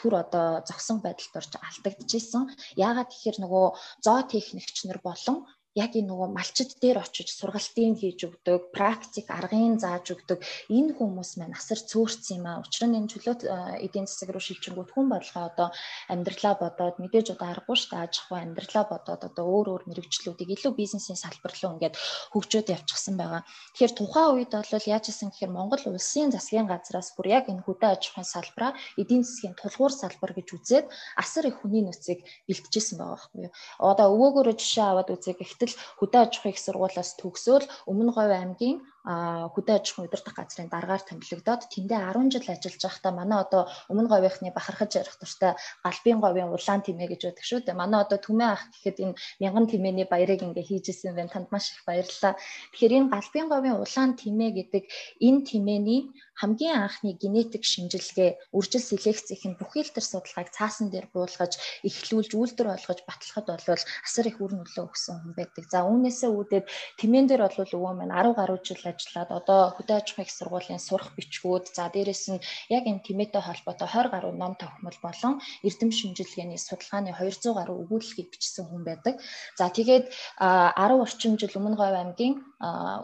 түр одоо зогсон байдалд орж алдагдчихсэн. Яагаад тэгэхээр нөгөө зоо техникч нар болон яг энэ нөгөө малчид дээр очиж сургалтын хийж өгдөг, практик аргын зааж өгдөг энэ хүмүүс маань асар цөөрцсөн юм аа. Учир нь энэ чөлөөт эдийн засаг руу шилжингүүд хүн болгоо одоо амьдралаа бодоод мэдээж одоо аргагүй шүү дээ аж ахуй амьдралаа бодоод одоо өөр өөр мэрэгчлүүдийг илүү бизнесийн салбар руу ингээд хөгжөөд явчихсан байгаа. Тэгэхээр тухайн үед бол яаж исэн гэхээр Монгол улсын засгийн газраас бүр яг энэ хөдөө аж ахуйн салбараа эдийн засгийн тулгуур салбар гэж үзээд асар их хүний нөөцийг бэлтжижсэн байгаа байхгүй юу. Одоо өвөөгөөрөө жишээ аваад үзье гэхдээ гэтэл хөдөө аж ахуйн их сургуулиас төгсөөл Өмнө Говь аймгийн хөдөө аж ахуйн удирдах газрын дараагаар томилогдоод тэндээ 10 жил ажиллаж байхдаа манай одоо өмнө говийнхны бахархаж ярих туртай галбийн говийн улаан тэмээ гэж байдаг шүү дээ. Манай одоо түмэн ах гэхэд энэ мянган тэмээний баярыг ингээ хийж исэн байна. Танд маш их баярлалаа. Тэгэхээр энэ галбийн говийн улаан тэмээ гэдэг энэ тэмээний хамгийн анхны генетик шинжилгээ, үржил селекцийн бүхэл төр судалгааг цаасан дээр буулгаж, эхлүүлж, үйлдвэр болгож батлахад бол асар их үр нөлөө өгсөн хүн байдаг. За үүнээсээ үүдээд тэмээн дээр бол өвөө маань 10 гаруй жил ажиллаад одоо хөдөө аж ахуйн их сургуулийн сурах бичгүүд за дээрэс нь яг энэ тэмээтэй холбоотой 20 гаруй ном тогтмол болон эрдэм шинжилгээний судалгааны 200 гаруй өгүүлэлгийг бичсэн хүн байдаг. За тэгээд 10 орчим жил Өмнө Говь аймгийн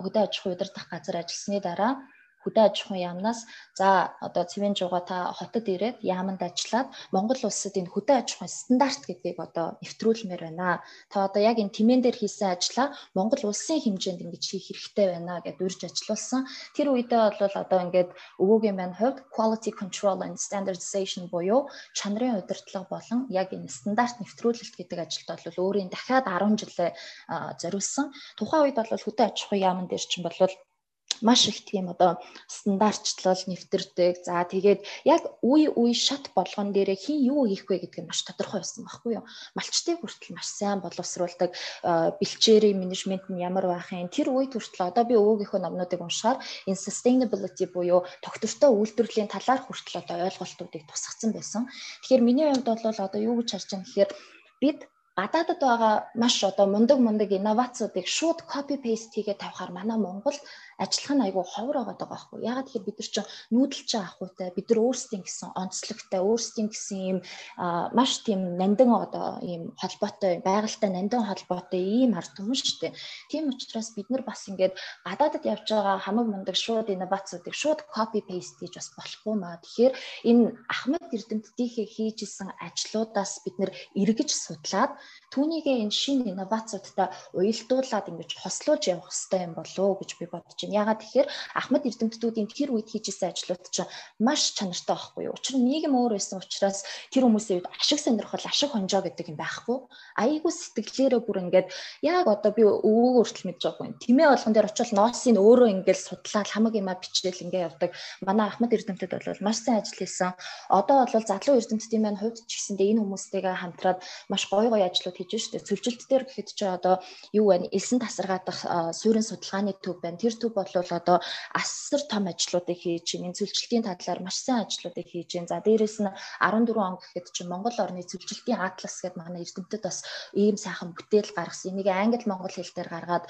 хөдөө аж ахуйн удирдах газар ажилласны дараа хөдөө аж ахуйн яамнаас за одоо цэвэн жугаа та хотод ирээд яаманд ажиллаад Монгол улсад энэ хөдөө аж ахуйн стандарт гэдгийг одоо нэвтрүүлмээр байна. Та одоо яг энэ тэмээн дээр хийсэн ажлаа Монгол улсын хэмжээнд ингэж хийх хэрэгтэй байна гэд урьж ажилласан. Тэр үедээ бол одоо ингээд өвөөгийн маань хувьд quality control and standardization буюу чанарын удирдлага болон яг энэ стандарт нэвтрүүлэлт гэдэг ажилд бол өөрийн дахиад 10 жилээ зориулсан. Тухайн үед бол хөдөө аж ахуйн яамн дээр чинь бол маш их тийм одоо стандартчлал нэвтэрдэг. За тэгээд яг үе үе шат болгон дээрээ хин юу хийх вэ гэдэг нь маш тодорхой байсан байхгүй юу? Малчтыг хүртэл маш сайн боловсруулдаг бэлчээрийн менежмент нь ямар байх юм. Тэр үед хүртэл одоо би өвөөгийнхөө номнуудыг уншихаар энэ sustainability буюу тогтвортой үйлдвэрлэлийн талаар хүртэл одоо ойлголтуудыг тусгацсан байсан. Тэгэхээр миний хувьд бол одоо юу гэж харж байгаа гэхээр бид гадаадд байгаа маш одоо мундаг мундаг инновацуудыг шууд copy paste хийгээд тавихаар манай Монгол ажиллах нь айгүй ховор байгаа байхгүй. Ягаад гэхээр бид нар чинь нүүдэлч ахуйтай бид нар өөрсдийн гэсэн онцлогтой өөрсдийн гэсэн ийм маш тийм нандин одоо ийм холбоотой байгальтай нандин холбоотой ийм ард түмэн шүү дээ. Тийм учраас бид нар бас ингээд гадаадд явж байгаа хамаг мундаг шууд инновацуудыг шууд copy paste хийж бас болохгүй маа. Тэгэхээр энэ Ахмад Эрдэмтдийнхээ хийж исэн ажлуудаас бид нэр эргэж судлаад түүнийгээ энэ шинэ инновацуудтай уялдуулаад ингэж хослуулж явах хэрэгтэй юм болов уу гэж би бодож байна. Ягаад тэгэхээр Ахмад Эрдэмтдүүдийн тэр үед хийжсэн ажлууд чинь маш чанартай байхгүй юу? Учир нь нийгэм өөр байсан учраас тэр хүмүүсийн үед ашиг сонирхол, ашиг хонжоо гэдэг юм байхгүй. Айгуу сэтгэлээрээ бүр ингээд яг одоо би өвөөгөө хүртэл мэдж байгаа юм. Тэмээ болгон дээр очивол ноосыг өөрөө ингээд судлаад хамаг юмаа бичээл ингээд явдаг. Манай Ахмад Эрдэмтэд бол маш сайн ажил хийсэн. Одоо бол залуу эрдэмтдийн маань хувьд ч гэсэндээ энэ хүмүүстэйгээ хамтраад маш гоё гоё ажлууд хийж штэ. Цөлжилт дээр гэхэд чи одоо юу вэ? Элсэн тасаргаадах суурин судалгааны төв байна. Тэр төв бол одоо асар том ажлуудыг хийж байна. Цөлжилтийн талаар маш сайн ажлуудыг хийж байна. За дээрэс нь 14 он гэхэд чи Монгол орны цөлжилтийн атлас гэдэг манай эрдэмтэд бас ийм сайхан бүтээл гаргасан. Энийг англи монгол хэл дээр гаргаад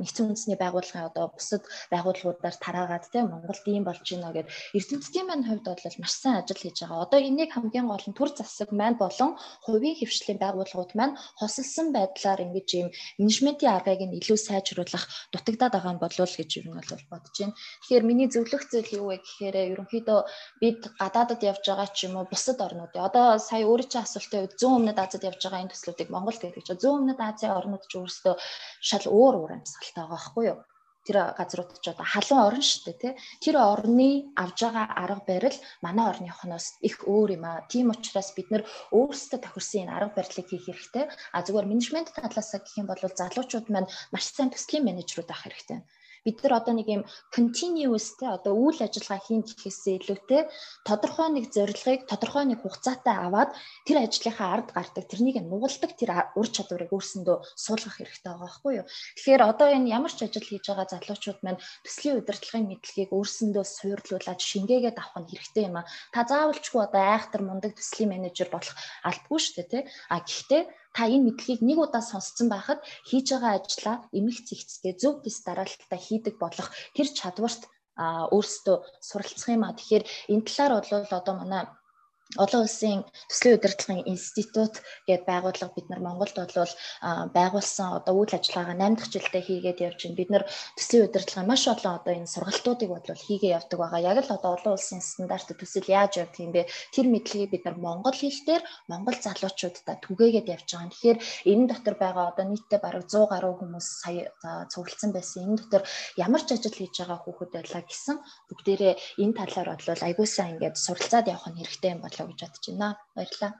нэгдсэн үндэсний байгууллагын одоо бусад байгууллагуудаар тараагаад тийм Монголд ийм болж байна гэд эрдэмтдийн маань хувьд бол маш сайн ажил хийж байгаа. Одоо энийг хамгийн гол нь төр засаг маань болон хувийн хөвшлийн байгууллагууд маань хосолсон байдлаар ингэж ийм менежментийн аргыг нь илүү сайжруулах дутагдаад байгаа нь болов гэж ер нь бол бодож байна. Тэгэхээр миний зөвлөх зүйл юу вэ гэхээр ерөнхийдөө бид гадаадад явж байгаа ч юм уу бусад орнууд. Одоо сая өөрөө чи үед 100 өмнөд Азад явж байгаа энэ төслүүдийг Монголд гэдэг чинь 100 өмнөд Азийн орнууд ч өөрсдөө шал өөр өөр амьсгалтай байгаа байхгүй юу? Тэр газрууд ч одоо халуун орн шүү дээ тий. Тэр орны авж байгаа арга барил манай орныхоноос их өөр юм аа. Тийм учраас бид нэр өөрсдөө тохирсон энэ арга барилыг хийх хэрэгтэй. А зүгээр менежмент талаас гэх юм бол залуучууд маань маш сайн төслийн менежерүүд авах хэрэгтэй бид нар одоо нэг юм continuous те одоо үйл ажиллагаа хийн гэхээсээ илүүтэй тодорхой нэг зорилгыг тодорхой нэг хугацаатай аваад тэр ажлынхаа ард гардаг тэрнийг нугалдаг тэр ур чадварыг өөрсөндөө суулгах хэрэгтэй байгаа байхгүй юу. Тэгэхээр одоо энэ ямар ч ажил хийж байгаа залуучууд маань төслийн удирдлагын мэдлэгийг өөрсөндөө суйрлуулад шингээгээд авах нь хэрэгтэй юм а. Та заавалчгүй одоо айхтар мундаг төслийн менежер болох албагүй шүү дээ тий. А гэхдээ та энэ мэдлэгийг нэг удаа сонсцсон байхад хийж байгаа ажлаа эмх зэгцтэй зөв дэс дараалтаа хийдэг болох тэр чадварт өөрсдөө суралцах юм а. Тэгэхээр энэ талаар бол одоо манай олон улсын төслийн удирдлагын институт гэдэг байгууллага бид нар Монголд бол байгуулсан одоо үйл ажиллагаагаа 8 дахь жилдээ хийгээд явж байна. Бид нар төслийн удирдлагын маш олон одоо энэ сургалтуудыг бол хийгээ явдаг байгаа. Яг л одоо олон улсын стандарт төсөл яаж явдаг юм бэ? Тэр мэдлэгийг бид нар Монгол хэлээр Монгол залуучуудад түгээгээд явж байгаа. Тэгэхээр энэ дотор байгаа одоо нийтдээ бараг 100 гаруй хүмүүс сая цуглдсан байсан. Энэ дотор ямар ч ажил хийж байгаа хүүхэд байлаа гэсэн бүгдээрээ энэ талаар бол аягуулсан ингээд суралцаад явах нь хэрэгтэй юм бол болоо гэж бодож байна. Баярлалаа.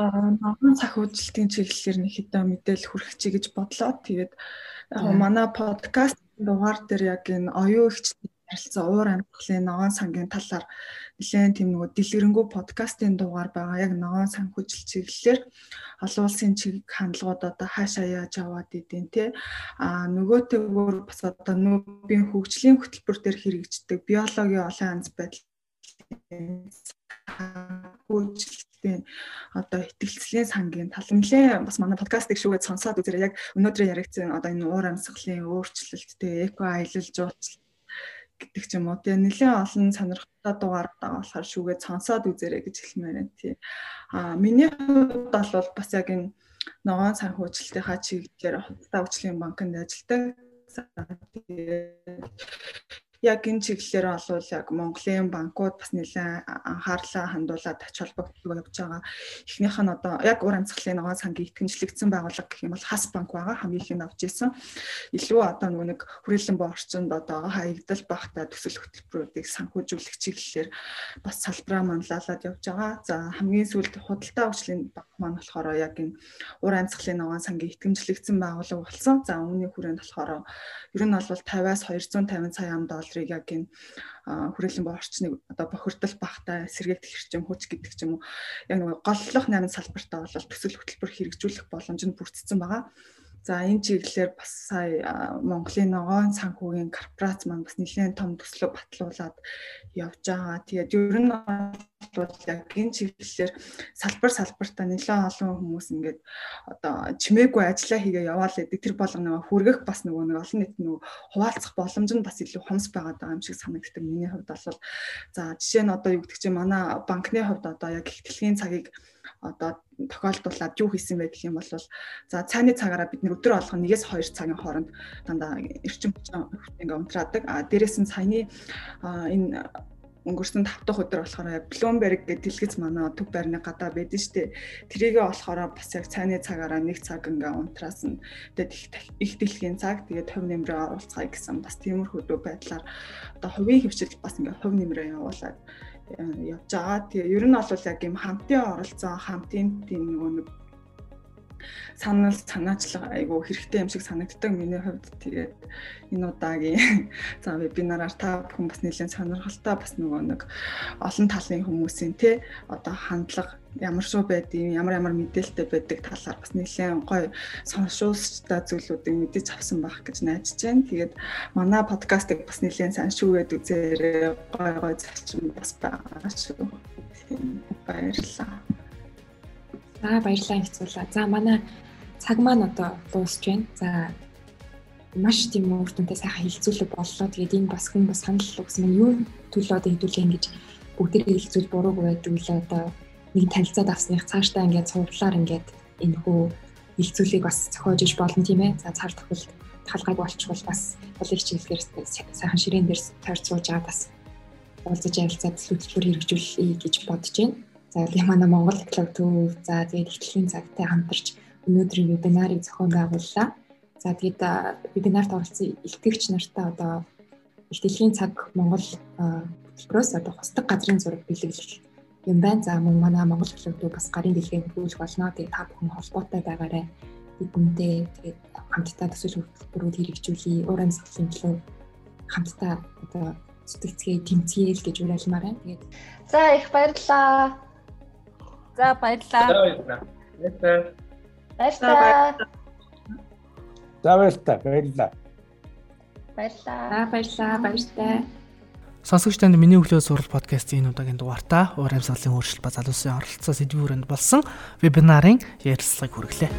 Аа ногоон цаг үжилтийн чиглэлээр нэг хэдэн мэдээлэл хүргэх чи гэж бодлоо. Тэгээд манай подкаст дугаар дээр яг энэ оюун ихчдийн ярилцсан уур амьдлын ногоон сангийн талаар нэлээд тийм нөгөө дэлгэрэнгүй подкастын дугаар байгаа. Яг ногоон сан хүчил чиглэлээр олон улсын чиг хандлагууд одоо хаашаа яаж аваад идэв те. А нөгөөтэйгөр бас одоо нүүбийн хөгжлийн хөтөлбөр дээр хэрэгждэг биологийн олон янз байдал хөгжилтийн одоо ихтгэлцлийн сангийн тал нэлээ бас манай подкастыг шүүгээд сонсоод үзээрэй яг өнөөдөр яригдсан одоо энэ уур амьсгалын өөрчлөлт тэгээ эко аялал жуулчлал гэдэг ч юм уу тэгээ нэлээ олон сонирхолтой дугаар байгаа болохоор шүүгээд сонсоод үзээрэй гэж хэлмээр байна тий. А миний хувьд бол бас яг энэ ногоон санхүүжилтийнхаа чиглэлээр худалдаа өвчлийн банкнд ажилладаг. Яг энэ чиглэлээр бол яг Монголын банкуд бас нэлээд анхаарлаа хандуулаад ач холбогдол явж байгаа. Эхнийх нь одоо яг ур амьсгалын ногоон сангийн итгэмжлэгдсэн байгууллага гэх юм бол хас банк байгаа хамгийн их нь авч исэн. Илүү одоо нөгөө нэг хүрээлэн боо орчинд одоо хаягдал багтаа төсөл хөтөлбөрүүдийг санхүүжүүлэх чиглэлээр бас салбараа манлайлаад явж байгаа. За хамгийн сүүлд худалдаа өвчлийн банк маань болохоор яг энэ ур амьсгалын ногоон сангийн итгэмжлэгдсэн байгууллага болсон. За үүний хүрээнд болохоор ер нь бол 50-аас 250 сая ам доллар долларыг яг энэ хүрээлэн боо орчныг одоо бохирдол багтай сэргээгдэх хэрчим хүч гэдэг ч юм уу яг нэг голлох 8 салбартаа бол төсөл хөтөлбөр хэрэгжүүлэх боломж нь бүрдсэн байгаа. За энэ чиглэлээр бас сая Монголын ногоон санхүүгийн корпорац маань бас нэлээд том төслөө батлуулаад явж байгаа. Тэгээд ер нь бол яг энэ чиглэлээр салбар салбартаа нэлээд олон хүмүүс ингээд одоо чимээгүй ажиллаа хийгээ яваал гэдэг тэр болгоно хүргэх бас нөгөө нэг олон нийт нөгөө хуваалцах боломж нь бас илүү хомс байгаад байгаа юм шиг санагддаг. Миний хувьд бол за жишээ нь одоо юу гэдэг чинь манай банкны хувьд одоо яг их дэлхийн цагийг одоо тохиолдуулаад юу хийсэн бэ гэх юм бол за цайны цагаараа бид нэр өдөр болгон 1-2 цагийн хооронд дандаа эрчим хүчин ингээ унтраадаг. А дээрээс нь саяны энэ өнгөрсөн 5 дахь өдөр болохоор Bloomberg гэдэг дэлгэц манай төв байрны гадаа байдэн штэ. Тэрийгээ болохоор бас яг цайны цагаараа нэг цаг ингээ унтраасан. Тэгээд их дэлхийн цаг тэгээд хувь нэмрээ оруулцгаая гэсэн бас тиймэрхүү байдлаар одоо хувийн хөвчл бас ингээ хувь нэмрээ явуулаад явж байгаа. Тэгээ ер нь бол яг юм хамтын оролцоо, хамтын тийм нэг санал санаачлага айгу хэрэгтэй юм шиг санагддаг миний хувьд тэгээд энэ удаагийн за вебинараар та бүхэн бас нэлээд сонирхолтой бас нөгөө нэг олон талын хүмүүсийн те одоо хандлага ямар шүү байдгийг ямар ямар мэдээлэлтэй байдаг талаар бас нэлээд гоё соншуулстай зүйлүүдийг мэдэж авсан байх гэж найдаж байна. Тэгээд манай подкастыг бас нэлээд сайн шүүгээд үзээрэй. Гоё гоё зарчим бас байгаа шүү. Баярлалаа. За баярлалаа хэцүүлээ. За манай цаг маань одоо дуусч байна. За маш тийм үр дүнтэй сайхан хилцүүлэг боллоо. Тэгээд энэ бас хүн бас санал өгсөн юм юу төлөө одоо хэдүүлээ ингэж бүгдээ хилцүүл буруугүй байдаг л одоо нэг танилцаад авсных цаашдаа ингээд цуглаар ингээд энэ хөө хилцүүлгийг бас зохиож иж болно тийм ээ. За цаар тохиолд талгайг болчихвол бас улиг чиглэлээр сайхан ширээн дээр тойрч сууж аваад бас уулзаж ярилцаад төлөвлөлтөөр хэрэгжүүлэе гэж бодож байна. За тийм манай Монгол клуб төв за тэгээд ихтгэлийн цагтай хамтарч өнөөдрийн вебинарыг зохион байгууллаа. За тэгээд вебинарт оролцсон илтгэгч нартай одоо их дэлхийн цаг Монгол хөтөлбөрөөс одоо хусдаг газрын зураг бэлэглэл юм байна. За мөн манай Монгол хөтөлбөрөө бас гарын дэлхийн хөрвүүлэх болно. Тэгээд та бүхэн холбоотой байгаарай. Бидэнтэй тэгээд хамтдаа төсөл хөтөлбөрүүд хэрэгжүүлээ. Уур амьсгалын төлөө хамтдаа одоо зүтгэцгээ тэмцээл гэж уриалмаар байна. Тэгээд за их баярлалаа. За баярлалаа. Баярлалаа. Баярлалаа. За баярлалаа. Баярлалаа. Баярлалаа. баярлалаа. Баяртай. Сонсогч танд миний өглөө сурал подкастын энэ удаагийн дугаартаа уур амьсгалын өөрчлөлт ба залуусын оролцоо сэдвийн хүрээнд болсон вебинарын ярилцлагыг хүргэлээ.